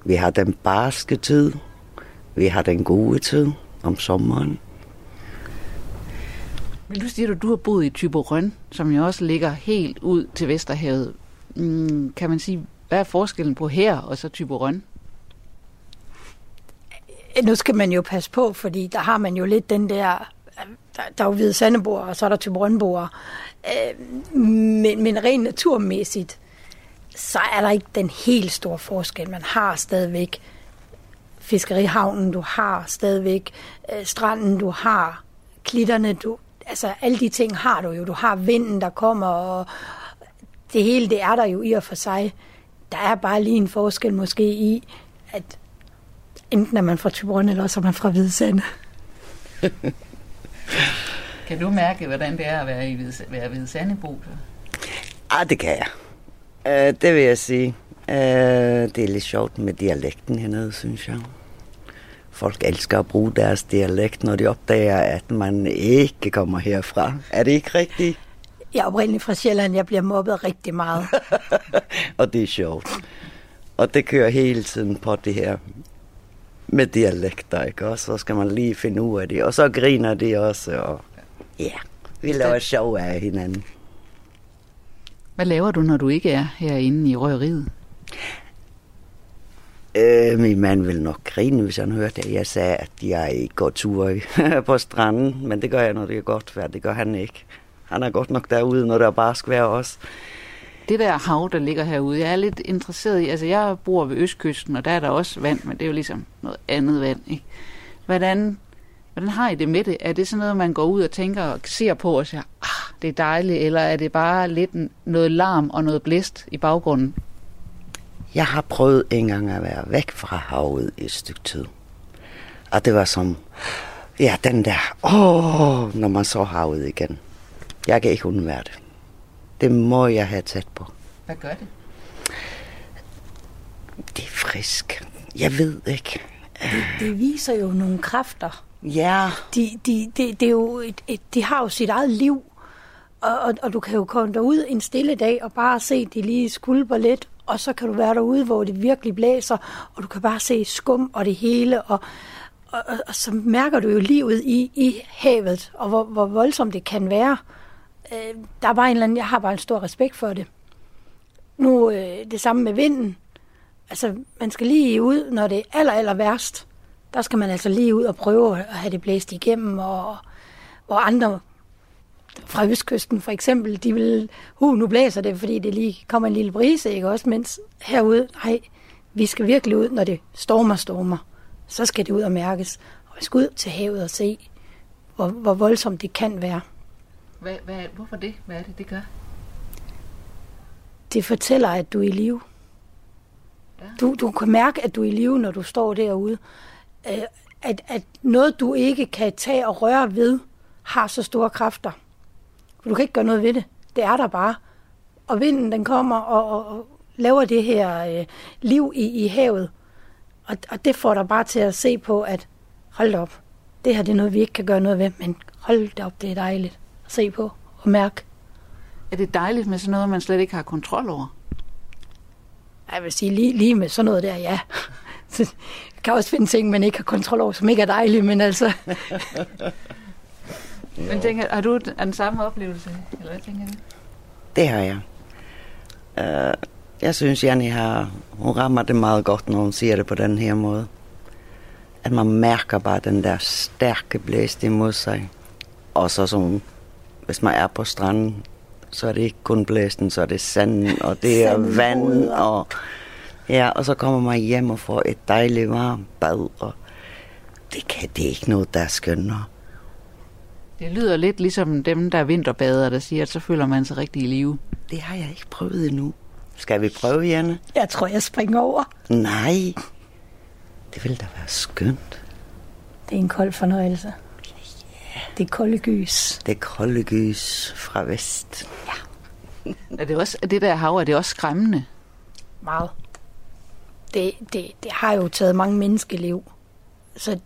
[SPEAKER 4] Vi har den barske tid. Vi har den gode tid om sommeren.
[SPEAKER 1] Men du siger, at du har boet i Tyborøn, som jo også ligger helt ud til Vesterhavet. Mm, kan man sige, hvad er forskellen på her og så Tyborøn?
[SPEAKER 5] Nu skal man jo passe på, fordi der har man jo lidt den der... Der, der er jo hvide sandeboer, og så er der Tyborønboer. Øh, men, men rent naturmæssigt, så er der ikke den helt store forskel. Man har stadigvæk fiskerihavnen, du har stadigvæk øh, stranden, du har klitterne, du, altså alle de ting har du jo. Du har vinden, der kommer, og det hele, det er der jo i og for sig. Der er bare lige en forskel måske i, at enten er man fra Tyborn, eller også er man fra Hvide Sande. (laughs)
[SPEAKER 1] kan du mærke, hvordan det er at være i Hvide, være Hvide Sandebo?
[SPEAKER 4] Ah, det kan jeg. Uh, det vil jeg sige. Uh, det er lidt sjovt med dialekten hernede, synes jeg. Folk elsker at bruge deres dialekt, når de opdager, at man ikke kommer herfra. Er det ikke rigtigt?
[SPEAKER 5] Jeg er oprindeligt fra Sjælland. Jeg bliver mobbet rigtig meget. (laughs)
[SPEAKER 4] og det er sjovt. Og det kører hele tiden på det her med dialekter, ikke? Og så skal man lige finde ud af det. Og så griner de også, og ja, vi laver sjov af hinanden.
[SPEAKER 1] Hvad laver du, når du ikke er herinde i røgeriet?
[SPEAKER 4] Øh, min mand vil nok grine, hvis han hørte, at jeg sagde, at jeg ikke går tur (laughs) på stranden. Men det gør jeg, når det er godt vejr. Det gør han ikke. Han er godt nok derude, når der bare skal være os.
[SPEAKER 1] Det der hav, der ligger herude, jeg er lidt interesseret i. Altså, jeg bor ved Østkysten, og der er der også vand, men det er jo ligesom noget andet vand. Ikke? Hvordan, hvordan har I det med det? Er det sådan noget, man går ud og tænker og ser på og siger, ah, det er dejligt, eller er det bare lidt noget larm og noget blæst i baggrunden?
[SPEAKER 4] Jeg har prøvet en gang at være væk fra havet i et stykke tid. Og det var som, ja, den der, åh, når man så havet igen. Jeg kan ikke undvære det. Det må jeg have tæt på.
[SPEAKER 1] Hvad gør det?
[SPEAKER 4] Det er frisk. Jeg ved ikke.
[SPEAKER 5] Det viser jo nogle kræfter.
[SPEAKER 4] Ja,
[SPEAKER 5] De, de, de, det er jo et, et, de har jo sit eget liv, og, og, og du kan jo komme derud en stille dag og bare se, de lige skulper lidt, og så kan du være derude, hvor det virkelig blæser, og du kan bare se skum og det hele, og, og, og, og så mærker du jo livet i, i havet, og hvor, hvor voldsomt det kan være. Øh, der er bare en eller anden, jeg har bare en stor respekt for det. Nu øh, det samme med vinden. Altså, man skal lige ud, når det er aller, aller værst. Der skal man altså lige ud og prøve at have det blæst igennem, og hvor andre fra Østkysten for eksempel, de vil, uh, nu blæser det, fordi det lige kommer en lille brise, ikke også? Mens herude, nej, vi skal virkelig ud, når det stormer, stormer. Så skal det ud og mærkes. Og vi skal ud til havet og se, hvor, hvor voldsomt det kan være.
[SPEAKER 1] Hvad, hvad, hvorfor det? Hvad er det, det gør?
[SPEAKER 5] Det fortæller, at du er i live.
[SPEAKER 1] Ja.
[SPEAKER 5] Du, du kan mærke, at du er i live, når du står derude. Øh, At, at noget, du ikke kan tage og røre ved, har så store kræfter. For du kan ikke gøre noget ved det. Det er der bare. Og vinden, den kommer og, og, og laver det her øh, liv i, i havet. Og, og det får dig bare til at se på, at hold op, det her det er noget, vi ikke kan gøre noget ved, men hold da op, det er dejligt at se på og mærke.
[SPEAKER 1] Er det dejligt med sådan noget, man slet ikke har kontrol over?
[SPEAKER 5] Jeg vil sige, lige, lige med sådan noget der, ja. Kan også finde ting, man ikke har kontrol over, som ikke er dejlige, men altså, (laughs)
[SPEAKER 1] Men tænker, har du den samme oplevelse? Eller hvad tænker du?
[SPEAKER 4] det har jeg. Uh, jeg synes, Janni har, hun rammer det meget godt, når hun siger det på den her måde. At man mærker bare den der stærke blæst imod sig. Og så sådan, hvis man er på stranden, så er det ikke kun blæsten, så er det sanden, og det er vand, og ja, og så kommer man hjem og får et dejligt varmt bad, og det, kan, det er ikke noget, der er skønnere.
[SPEAKER 1] Det lyder lidt ligesom dem, der er vinterbader, der siger, at så føler man sig rigtig i live.
[SPEAKER 4] Det har jeg ikke prøvet endnu. Skal vi prøve, Janne?
[SPEAKER 5] jeg tror, jeg springer over.
[SPEAKER 4] Nej. Det ville da være skønt.
[SPEAKER 5] Det er en kold fornøjelse. Det er kolde gys.
[SPEAKER 4] Det kolde gys fra vest.
[SPEAKER 1] Er det, også, er det der hav, er det også skræmmende?
[SPEAKER 5] Meget. Det, det, det har jo taget mange menneskeliv. Så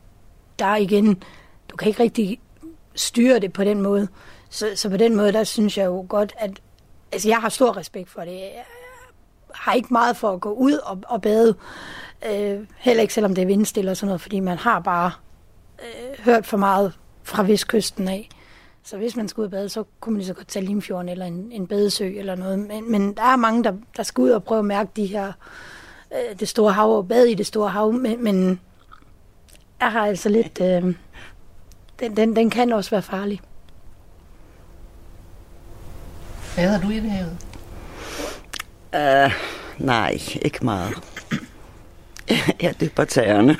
[SPEAKER 5] der er igen, du kan ikke rigtig styre det på den måde. Så, så på den måde, der synes jeg jo godt, at altså jeg har stor respekt for det. Jeg har ikke meget for at gå ud og, og bade. Øh, heller ikke selvom det er vindstille og sådan noget, fordi man har bare øh, hørt for meget fra vestkysten af. Så hvis man skal ud og bade, så kunne man lige så godt tage Limfjorden eller en, en badesø eller noget. Men, men der er mange, der, der skal ud og prøve at mærke de her, øh, det store hav og bade i det store hav. Men, men jeg har altså lidt... Øh, den, den, den kan også være farlig.
[SPEAKER 1] Bader du i det havet?
[SPEAKER 4] Uh, nej, ikke meget. (clears throat) Jeg dypper tæerne. (laughs)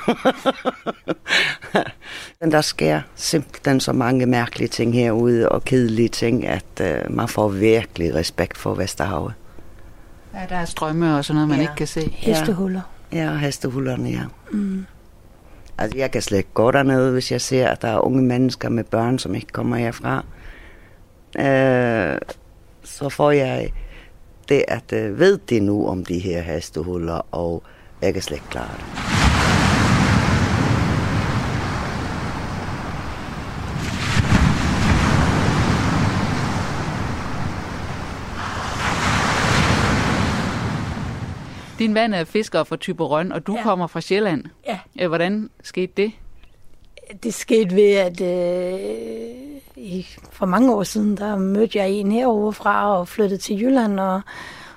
[SPEAKER 4] Men der sker simpelthen så mange mærkelige ting herude, og kedelige ting, at uh, man får virkelig respekt for Vesterhavet.
[SPEAKER 1] Ja, der er strømme og sådan noget, man
[SPEAKER 4] Ja.
[SPEAKER 1] ikke kan se.
[SPEAKER 5] Hestehuller.
[SPEAKER 4] Ja, hestehullerne, ja. Mm. Altså, jeg kan slet ikke gå dernede, hvis jeg ser, at der er unge mennesker med børn, som ikke kommer herfra. Øh, så får jeg det, at øh, ved de nu om de her hestehuller, og jeg kan slet ikke klare det.
[SPEAKER 1] Din mand er fisker fra Typerøn, og du ja. Kommer fra Sjælland.
[SPEAKER 5] Ja.
[SPEAKER 1] Øh, Hvordan skete det?
[SPEAKER 5] Det skete ved, at øh, i, for mange år siden, der mødte jeg en herovre fra og flyttede til Jylland og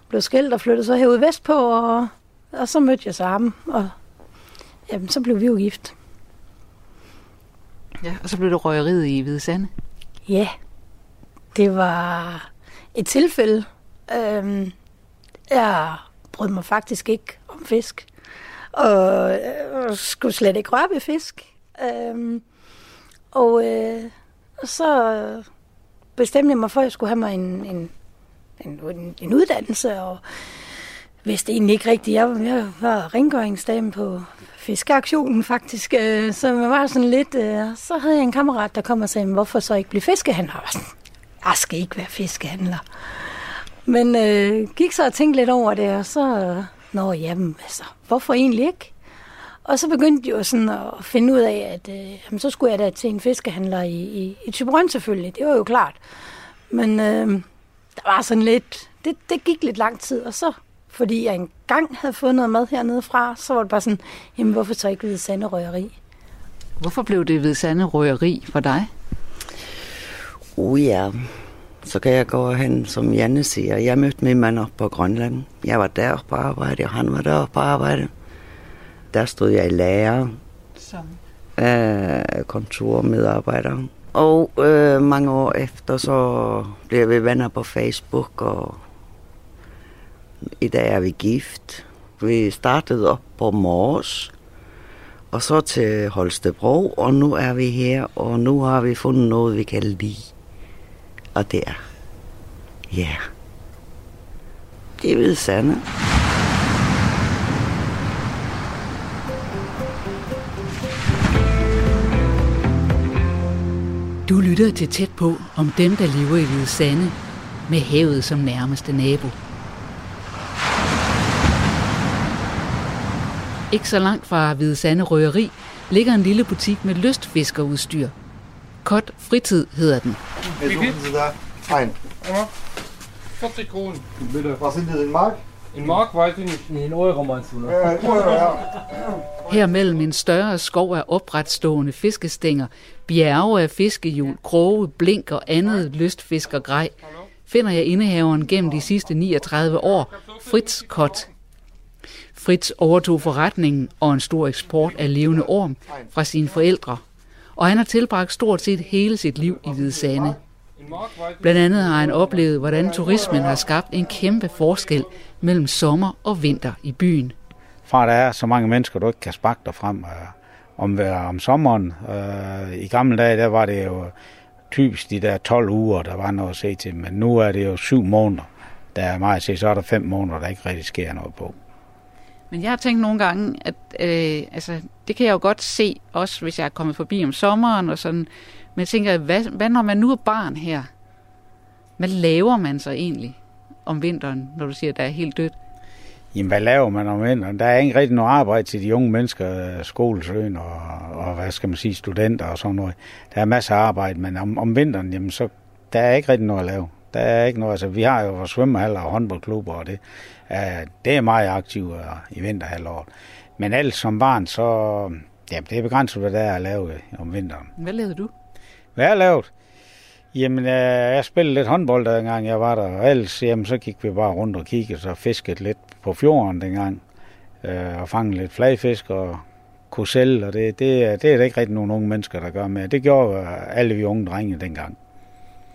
[SPEAKER 5] blev skilt og flyttede så herude vestpå, og, og så mødte jeg så ham, og jamen, så blev vi jo gift.
[SPEAKER 1] Ja. Og så blev det røgeriet i Hvide Sande.
[SPEAKER 5] Ja, det var et tilfælde. Øhm, jeg brød mig faktisk ikke om fisk, og øh, skulle slet ikke røre ved fisk. Øhm, og øh, så bestemte jeg mig for, at jeg skulle have mig en, en, en, en, uddannelse, og vidste egentlig ikke rigtigt. Jeg, jeg var rengøringsdame på fiskeaktionen faktisk, øh, så man var sådan lidt... Øh, så havde jeg en kammerat, der kom og sagde, hvorfor så ikke blive fiskehandler? Var jeg skal ikke være fiskehandler. Men øh, gik så og tænkte lidt over det, og så... Øh, Nå, jamen, altså, hvorfor egentlig ikke? Og så begyndte de jo sådan at finde ud af, at øh, jamen, så skulle jeg da til en fiskehandler i, i, i Tybrøn selvfølgelig. Det var jo klart. Men øh, der var sådan lidt... Det, det gik lidt lang tid, og så fordi jeg engang havde fået noget mad hernede fra, så var det bare sådan, jamen hvorfor så ikke Hvide Sande Røgeri?
[SPEAKER 1] Hvorfor blev det Hvide Sande Røgeri for dig?
[SPEAKER 4] Uh ja, så kan jeg gå hen, som Janne siger. Jeg mødte min mand op på Grønland. Jeg var der på arbejde, og han var der på arbejde. Der stod jeg i lærer. Som? Af kontormedarbejder. Og øh, mange år efter, så blev vi venner på Facebook, og i dag er vi gift. Vi startede op på Mors, og så til Holstebro, og nu er vi her, og nu har vi fundet noget, vi kan lide. Og der. er, ja, yeah. det ved sande.
[SPEAKER 1] Du lytter til tæt på om dem, der lever i Hvide Sande, med havet som nærmeste nabo. Ikke så langt fra Hvide Sande Røgeri ligger en lille butik med lystfiskerudstyr. Kot Fritid hedder den.
[SPEAKER 6] Wie viel? Ein. 40 Kronen. Bitte. Was sind das in Mark? In Mark weiß ich nicht.
[SPEAKER 7] In Euro meinst du?
[SPEAKER 6] Ja, Euro, ja.
[SPEAKER 1] Her mellem en større skov af opretstående fiskestænger, bjerge af fiskehjul, kroge, blink og andet lystfiskergrej, finder jeg indehaveren gennem de sidste 39 år, Fritz Kott. Fritz overtog forretningen og en stor eksport af levende orm fra sine forældre, og han har tilbragt stort set hele sit liv i Hvide Sande. Blandt andet har han oplevet, hvordan turismen har skabt en kæmpe forskel mellem sommer og vinter i byen.
[SPEAKER 8] Fra der er så mange mennesker, du ikke kan sparke dig frem øh, om, om sommeren. Øh, I gamle dage, der var det jo typisk de der 12 uger, der var noget at se til, men nu er det jo syv måneder. Der er meget at se, så er der fem måneder, der ikke rigtig sker noget på.
[SPEAKER 1] Men jeg har tænkt nogle gange, at øh, altså, det kan jeg jo godt se, også hvis jeg er kommet forbi om sommeren og sådan. Men jeg tænker, hvad, hvad når man nu er barn her? Hvad laver man så egentlig om vinteren, når du siger, at der er helt dødt?
[SPEAKER 8] Jamen, hvad laver man om vinteren? Der er ikke rigtig noget arbejde til de unge mennesker, øh, skolesøen og, og, hvad skal man sige, studenter og sådan noget. Der er masser af arbejde, men om, om vinteren, jamen, så der er ikke rigtig noget at lave. Der er ikke noget, altså vi har jo vores svømmehaller og håndboldklubber, og det, uh, det er meget aktivt øh, i vinterhalvåret. Men alt som barn, så ja, det er begrænset, hvad der er at lave om vinteren.
[SPEAKER 1] Hvad lavede du?
[SPEAKER 8] Hvad jeg lavet? Jamen, øh, jeg spillede lidt håndbold, dengang jeg var der, og ellers jamen, så gik vi bare rundt og kiggede, så fiskede lidt på fjorden dengang, øh, og fangede lidt flagfisk og kunne sælge, og det, det, det er der ikke rigtig nogen unge mennesker, der gør med. Det gjorde alle vi unge drenge dengang.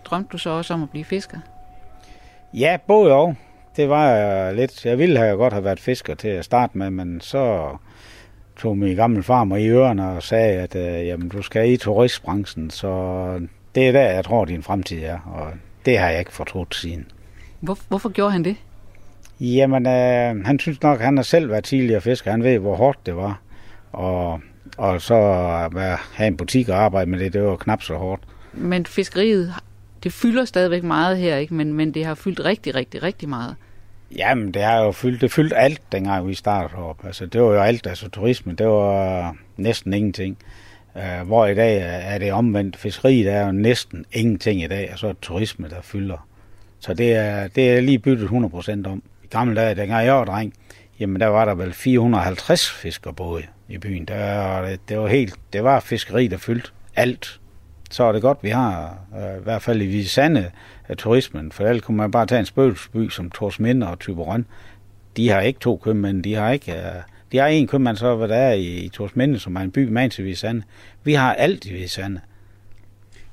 [SPEAKER 1] Drømte du så også om at blive fisker?
[SPEAKER 8] Ja, både og. Det var jeg lidt. Jeg ville have godt have været fisker til at starte med, men så tog min gamle far mig i ørerne og sagde, at øh, jamen, du skal i turistbranchen, så det er der, jeg tror, din fremtid er, og det har jeg ikke fortrudt siden.
[SPEAKER 1] Hvor, hvorfor gjorde han det?
[SPEAKER 8] Jamen, øh, han synes nok, at han har selv været tidligere fisker. Han ved, hvor hårdt det var. Og, og så at have en butik og arbejde med det, det var knap så hårdt.
[SPEAKER 1] Men fiskeriet, det fylder stadigvæk meget her, ikke? Men, men det har fyldt rigtig, rigtig, rigtig meget.
[SPEAKER 8] Jamen, det har jo fyldt, det fyldt alt, dengang vi startede op. Altså, det var jo alt, altså turisme, det var næsten ingenting. Uh, hvor i dag er det omvendt. Fiskeri, der er jo næsten ingenting i dag, og så er det turisme, der fylder. Så det er, det er lige byttet 100% om. I gamle dage, dengang jeg var dreng, jamen der var der vel 450 fiskerbåde i byen. Der, det var helt, det var fiskeri, der fyldte alt. Så er det godt, vi har, øh, i hvert fald i Visande, uh, øh, turismen. For ellers kunne man bare tage en spøgelsesby som Torsminde og Tyberøn. De har ikke to købmænd, de har ikke... Øh, de har en købmand så, hvad der er i, i Torsminde, som er en by med til Visande. Vi har alt i Visande.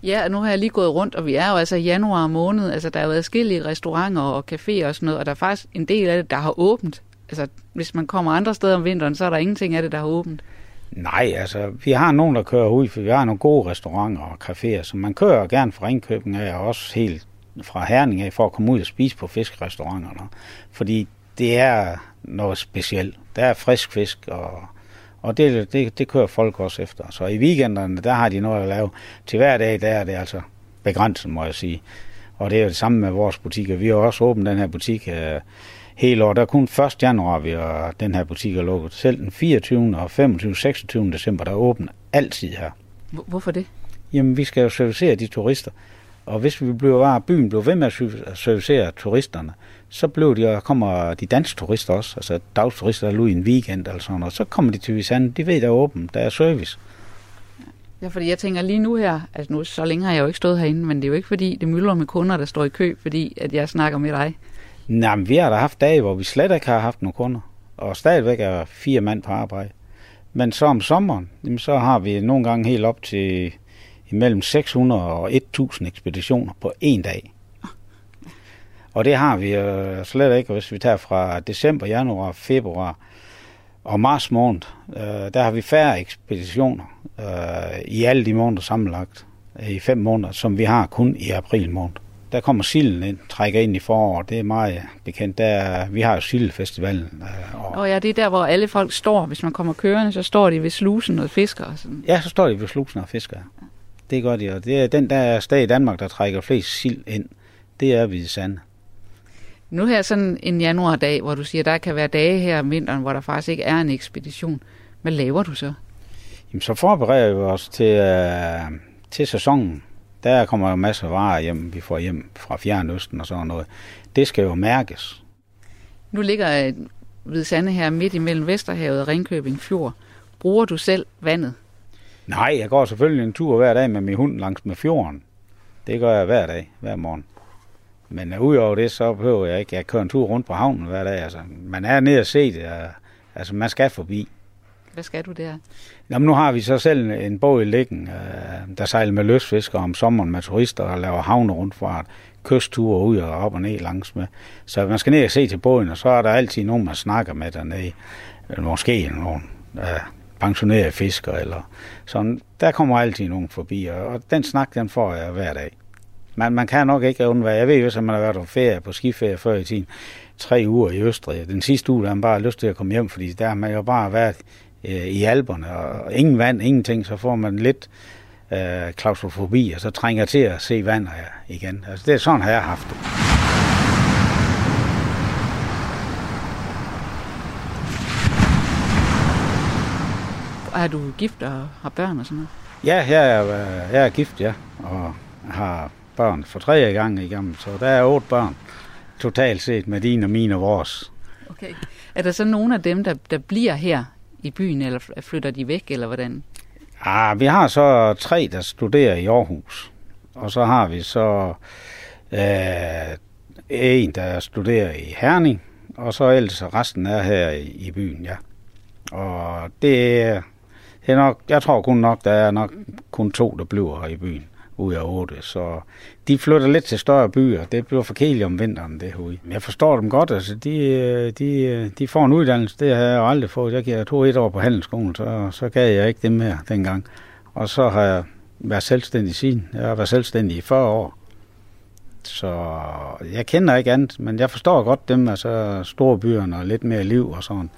[SPEAKER 1] Ja, og nu har jeg lige gået rundt, og vi er jo altså i januar måned. Altså, der er jo adskillige restauranter og caféer og sådan noget, og der er faktisk en del af det, der har åbent. Altså, hvis man kommer andre steder om vinteren, så er der ingenting af det, der har åbent.
[SPEAKER 8] Nej, altså, vi har nogen, der kører ud, for vi har nogle gode restauranter og caféer, så man kører gerne fra Ringkøbing af, og også helt fra Herning af, for at komme ud og spise på fiskerestauranterne. Fordi det er noget specielt. Der er frisk fisk, og, og det, det, det kører folk også efter. Så i weekenderne, der har de noget at lave. Til hver dag, der er det altså begrænset, må jeg sige. Og det er det samme med vores butikker. Vi har også åbent den her butik øh, hele år. Der er kun 1. januar, vi har den her butik er lukket. Selv den 24. og 25. 26. december, der er åbent altid her.
[SPEAKER 1] Hvorfor det?
[SPEAKER 8] Jamen, vi skal jo servicere de turister. Og hvis vi bliver bare, byen bliver ved med at servicere turisterne, så bliver de, kommer de danske turister også, altså dagsturister, der er i en weekend eller sådan noget, så kommer de til Visande, de ved, der er åbent, der er service.
[SPEAKER 1] Ja, fordi jeg tænker lige nu her, altså nu så længe har jeg jo ikke stået herinde, men det er jo ikke fordi, det myldrer med kunder, der står i kø, fordi at jeg snakker med dig.
[SPEAKER 8] Nej, men vi har da haft dage, hvor vi slet ikke har haft nogen kunder, og stadigvæk er fire mand på arbejde. Men så om sommeren, jamen, så har vi nogle gange helt op til imellem 600 og 1000 ekspeditioner på en dag. Og det har vi øh, slet ikke, hvis vi tager fra december, januar, februar og marts måned. Øh, der har vi færre ekspeditioner øh, i alle de måneder sammenlagt øh, i fem måneder, som vi har kun i april måned. Der kommer silden ind, trækker ind i foråret. Det er meget bekendt. Der, vi har jo sildefestivalen.
[SPEAKER 1] Øh, og... og ja, det er der, hvor alle folk står. Hvis man kommer kørende, så står de ved slusen og fisker. Og sådan.
[SPEAKER 8] Ja, så står de ved slusen og fisker. Det gør de, og det er den der sted i Danmark, der trækker flest sild ind. Det er vi sande.
[SPEAKER 1] Nu her sådan en januardag, hvor du siger, der kan være dage her om vinteren, hvor der faktisk ikke er en ekspedition. Hvad laver du så?
[SPEAKER 8] Jamen, så forbereder vi os til, øh, til sæsonen. Der kommer jo masser af varer hjem, vi får hjem fra Fjernøsten og sådan noget. Det skal jo mærkes.
[SPEAKER 1] Nu ligger ved Sande her midt imellem Vesterhavet og Ringkøbing Fjord. Bruger du selv vandet?
[SPEAKER 8] Nej, jeg går selvfølgelig en tur hver dag med min hund langs med fjorden. Det gør jeg hver dag, hver morgen. Men uh, udover det, så behøver jeg ikke. Jeg kører en tur rundt på havnen hver dag. Altså, man er nede og se det. Uh, altså, man skal forbi.
[SPEAKER 1] Hvad skal du der?
[SPEAKER 8] Jamen, nu har vi så selv en båd i liggen, øh, der sejler med løsfiskere om sommeren med turister og laver havne rundt fra kystture ud og op og ned langs med. Så man skal ned og se til båden, og så er der altid nogen, man snakker med dernede. Eller måske nogen uh, øh, pensionerede fiskere. Eller sådan. Der kommer altid nogen forbi, og den snak, den får jeg hver dag. Man, man kan nok ikke undvære. Jeg ved jo, at man har været på ferie, på skiferie før i tiden. Tre uger i Østrig. Den sidste uge, der har man bare lyst til at komme hjem, fordi der har man jo bare været øh, i alberne, og ingen vand, ingenting, så får man lidt øh, klaustrofobi, og så trænger til at se vand igen. Altså, det er sådan, har jeg haft det.
[SPEAKER 1] Er du gift og har børn og sådan noget?
[SPEAKER 8] Ja, jeg er, jeg er gift, ja, og har børn for tredje gang igennem, så der er otte børn totalt set med dine og mine og vores.
[SPEAKER 1] Okay. Er der så nogen af dem, der, der bliver her i byen, eller flytter de væk, eller hvordan?
[SPEAKER 8] Ah, vi har så tre, der studerer i Aarhus. Og så har vi så øh, en, der studerer i Herning, og så ellers resten er her i, i byen, ja. Og det er, det er nok, jeg tror kun nok, der er nok kun to, der bliver her i byen ud af otte. Så de flytter lidt til større byer. Det bliver for kedeligt om vinteren, det herude. Jeg forstår dem godt. Altså, de, øh, de, øh, de får en uddannelse. Det har jeg jo aldrig fået. Jeg tog et år på handelsskolen, så, så gav jeg ikke dem mere dengang. Og så har jeg været selvstændig siden. Jeg har været selvstændig i 40 år. Så jeg kender ikke andet, men jeg forstår godt dem, altså store byerne og lidt mere liv og sådan.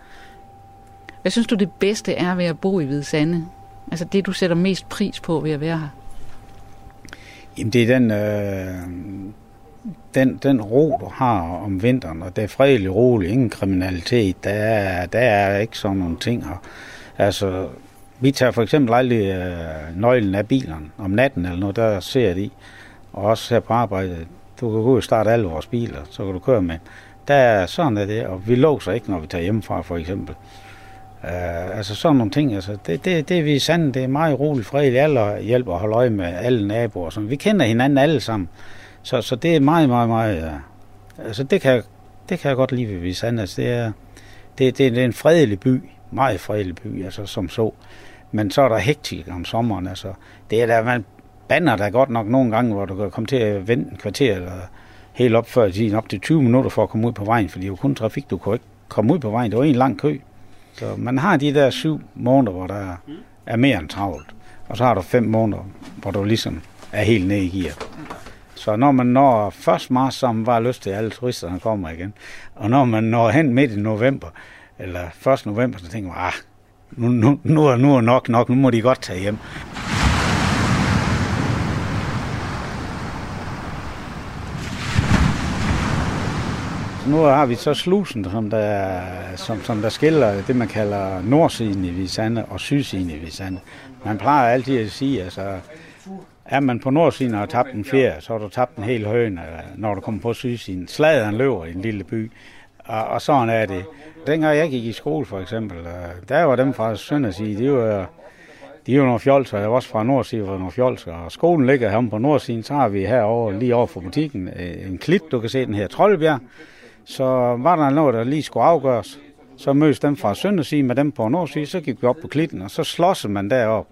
[SPEAKER 1] Hvad synes du det bedste er ved at bo i Hvide Sande? Altså det, du sætter mest pris på ved at være her?
[SPEAKER 8] Jamen det er den, øh, den, den ro, du har om vinteren, og det er fredelig roligt, ingen kriminalitet, der er, der er ikke sådan nogle ting her. Altså, vi tager for eksempel aldrig øh, nøglen af bilen om natten eller noget, der ser det i. Og også her på arbejde, du kan gå og starte alle vores biler, så kan du køre med. Der er sådan er det, og vi låser ikke, når vi tager hjemmefra for eksempel. Uh, altså sådan nogle ting, altså det, det, det er vi sandt, det er meget roligt, fredeligt, alle hjælper at holde øje med alle naboer, så vi kender hinanden alle sammen, så, så det er meget, meget, meget, uh, altså det kan, det kan jeg godt lide ved vi sandt, altså det er, det, det, det er en fredelig by, meget fredelig by, altså som så, men så er der hektik om sommeren, altså. Det er der, man banner der godt nok nogle gange, hvor du kan komme til at vente en kvarter, eller helt op før tiden, op til 20 minutter for at komme ud på vejen, fordi det er jo kun trafik, du kunne ikke komme ud på vejen, det var en lang kø. Så man har de der syv måneder, hvor der er mere end travlt. Og så har du fem måneder, hvor du ligesom er helt nede i gear. Så når man når 1. marts, så har man bare lyst til, at alle turisterne kommer igen. Og når man når hen midt i november, eller 1. november, så tænker man, ah, nu, nu, nu, er, nu er nok nok, nu må de godt tage hjem. Nu har vi så slusen, som der, som, som der skiller det, man kalder nordsiden i Visande og sydsiden i Visande. Man plejer altid at sige, altså, er man på nordsiden og har tabt en ferie, så har du tabt en hel høne, når du kommer på sydsiden. Sladeren løber i en lille by, og, og sådan er det. Dengang jeg gik i skole for eksempel, øh, der var dem fra Sønderside, de var, de var nogle fjolser, jeg var også fra nordsiden var nogle fjolser, og skolen ligger her på Nordsiden, så har vi herovre lige over for butikken øh, en klit, du kan se den her Troldbjerg, så var der noget, der lige skulle afgøres. Så mødes dem fra søndersiden med dem på nordsiden, så gik vi op på klitten, og så slåsede man derop.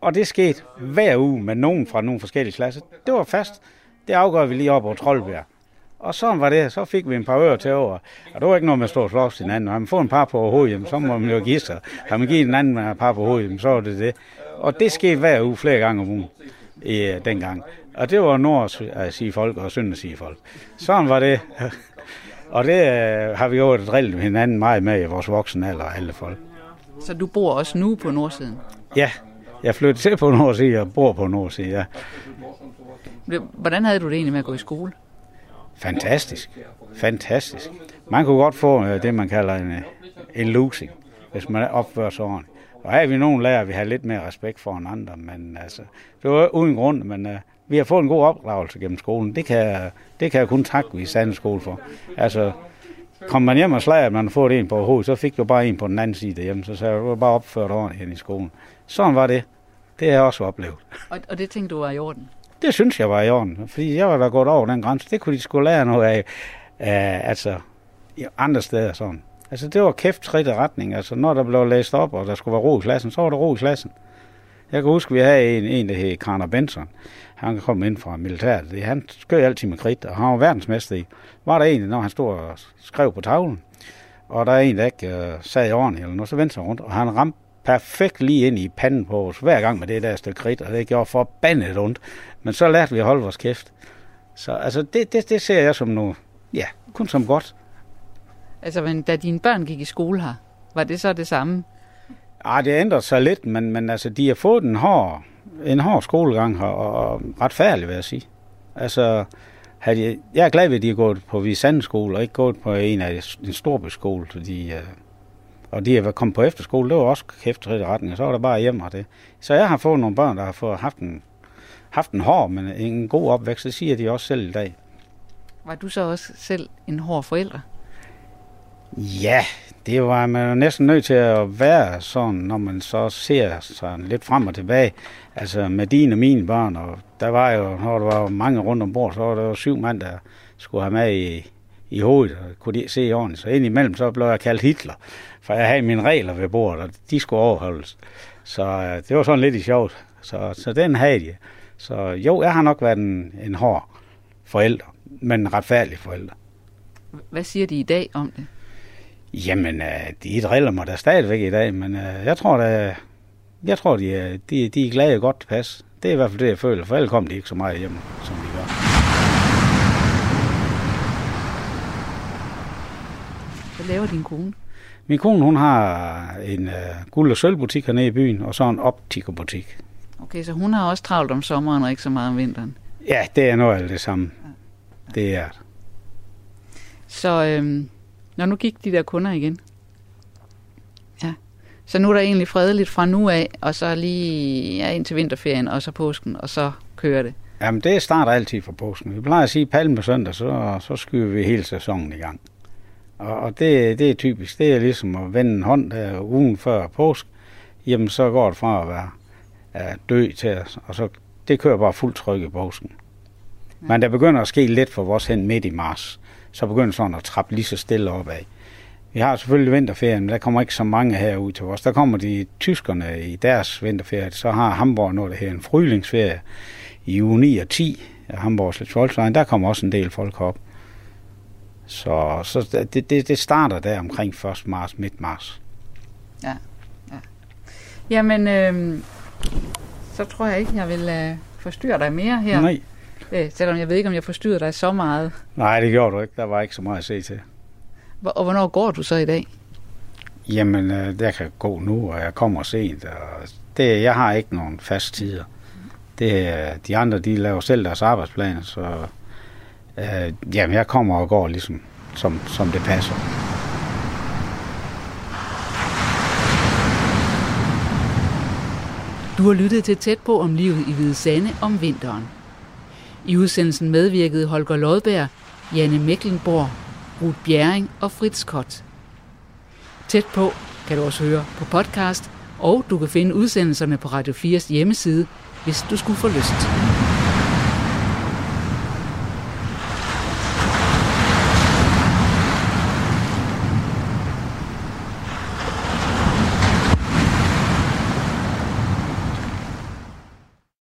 [SPEAKER 8] Og det skete hver uge med nogen fra nogle forskellige klasser. Det var fast. Det afgør vi lige op over Troldbjerg. Og så var det. Så fik vi en par ører til over. Og det var ikke noget med at stå og slås hinanden. Har man fået en par på hovedet, så må man jo give sig. Har man givet en anden en par på hovedet, så var det det. Og det skete hver uge flere gange om ugen i, dengang. Og det var nord at sige folk og sønd at sige folk. Sådan var det. (laughs) og det uh, har vi jo drillet hinanden meget med i vores voksne alder alle folk.
[SPEAKER 1] Så du bor også nu på nordsiden?
[SPEAKER 8] Ja, jeg flyttede til på nordsiden og bor på nordsiden, ja.
[SPEAKER 1] Hvordan havde du det egentlig med at gå i skole?
[SPEAKER 8] Fantastisk. Fantastisk. Man kunne godt få uh, det, man kalder en, en losing, hvis man opfører sig ordentligt. Og her er vi nogle lærer, vi har lidt mere respekt for andre, men altså, det var uden grund, men uh, vi har fået en god opdragelse gennem skolen. Det kan, det kan jeg kun takke vi Sande skole for. Altså, kom man hjem og slager, at man har fået en på hovedet, så fik du bare en på den anden side derhjemme, så sagde du bare opført ordentligt hen i skolen. Sådan var det. Det har jeg også oplevet.
[SPEAKER 1] Og, og det tænkte du var i orden?
[SPEAKER 8] Det synes jeg var i orden, fordi jeg var da gået over den grænse. Det kunne de skulle lære noget af, uh, altså, andre steder sådan. Altså, det var kæft i retning. Altså, når der blev læst op, og der skulle være ro i klassen, så var der ro i klassen. Jeg kan huske, vi havde en, en der hed Karner Benson. Han kom ind fra militæret. Han skød altid med kridt, og han var verdensmester i. Var der en, når han stod og skrev på tavlen, og der er en, der ikke uh, sad i ordentligt, eller noget, så vendte sig rundt, og han ramte perfekt lige ind i panden på os, hver gang med det der stykke kridt, og det gjorde forbandet ondt. Men så lærte vi at holde vores kæft. Så altså, det, det, det ser jeg som noget, ja, kun som godt.
[SPEAKER 1] Altså, men da dine børn gik i skole her, var det så det samme?
[SPEAKER 8] Ja, det ændrede sig lidt, men, men altså, de har fået en hård, en hård skolegang her, og retfærdig, vil jeg sige. Altså, havde de, jeg er glad ved, at de har gået på Visande skole, og ikke gået på en af en storbyskole, fordi, uh, og de har kommet på efterskole, det var også kæft i retning, og så var der bare hjemme og det. Så jeg har fået nogle børn, der har fået, haft, en, haft en hård, men en god opvækst, det siger de også selv i dag.
[SPEAKER 1] Var du så også selv en hård forælder?
[SPEAKER 8] Ja, det var man jo næsten nødt til at være sådan, når man så ser sådan lidt frem og tilbage. Altså med dine og mine børn, og der var jo, når der var mange rundt om bord, så var der jo syv mand, der skulle have med i, i hovedet, og kunne de se ordentligt. Så indimellem så blev jeg kaldt Hitler, for jeg havde mine regler ved bordet, og de skulle overholdes. Så øh, det var sådan lidt i sjovt. Så, så den havde jeg. Så jo, jeg har nok været en, en hård forælder, men en retfærdig forælder.
[SPEAKER 1] Hvad siger de i dag om det?
[SPEAKER 8] Jamen, øh, de driller mig da stadigvæk i dag, men øh, jeg tror da, jeg tror, de, er, de, de er glade godt pas. Det er i hvert fald det, jeg føler, for ellers kom de ikke så meget hjem, som de gør.
[SPEAKER 1] Hvad laver din kone?
[SPEAKER 8] Min kone, hun har en uh, guld- og sølvbutik hernede i byen, og så en optikerbutik.
[SPEAKER 1] Okay, så hun har også travlt om sommeren og ikke så meget om vinteren?
[SPEAKER 8] Ja, det er noget af det samme. Det er det.
[SPEAKER 1] Så øhm, når nu gik de der kunder igen. Ja. Så nu er der egentlig fredeligt fra nu af, og så lige ja, ind til vinterferien, og så påsken, og så kører det.
[SPEAKER 8] Jamen, det starter altid fra påsken. Vi plejer at sige palme søndag, så, så skyder vi hele sæsonen i gang. Og, og det, det er typisk. Det er ligesom at vende en hånd der ugen før påsk. Jamen, så går det fra at være at dø til, og så det kører bare fuldt tryk i påsken. Men der begynder at ske lidt for vores hen midt i mars. Så begynder sådan at trappe lige så stille opad. Vi har selvfølgelig vinterferien, men der kommer ikke så mange herud til os. Der kommer de tyskerne i deres vinterferie. Så har Hamburg noget, der hedder en frylingsferie i uge 9 og 10 af Hamburgs Volkswagen. Der kommer også en del folk op. Så, så det, det, det starter der omkring 1. marts, midt marts.
[SPEAKER 1] Ja, ja. Jamen, øh, så tror jeg ikke, jeg vil øh, forstyrre dig mere her.
[SPEAKER 8] Nej.
[SPEAKER 1] Øh, selvom jeg ved ikke, om jeg forstyrrer dig så meget.
[SPEAKER 8] Nej, det gjorde du ikke. Der var ikke så meget at se til.
[SPEAKER 1] Og hvornår går du så i dag?
[SPEAKER 8] Jamen, øh, der kan gå nu, og jeg kommer sent. Og det, jeg har ikke nogen fast tider. Det, de andre, de laver selv deres arbejdsplaner, så øh, jamen, jeg kommer og går ligesom, som, som det passer.
[SPEAKER 1] Du har lyttet til tæt på om livet i Hvide Sande om vinteren. I udsendelsen medvirkede Holger Lodberg, Janne Mecklenborg, Ruth Bjerring og Fritz Kott. Tæt på kan du også høre på podcast, og du kan finde udsendelserne på Radio 4's hjemmeside, hvis du skulle få lyst.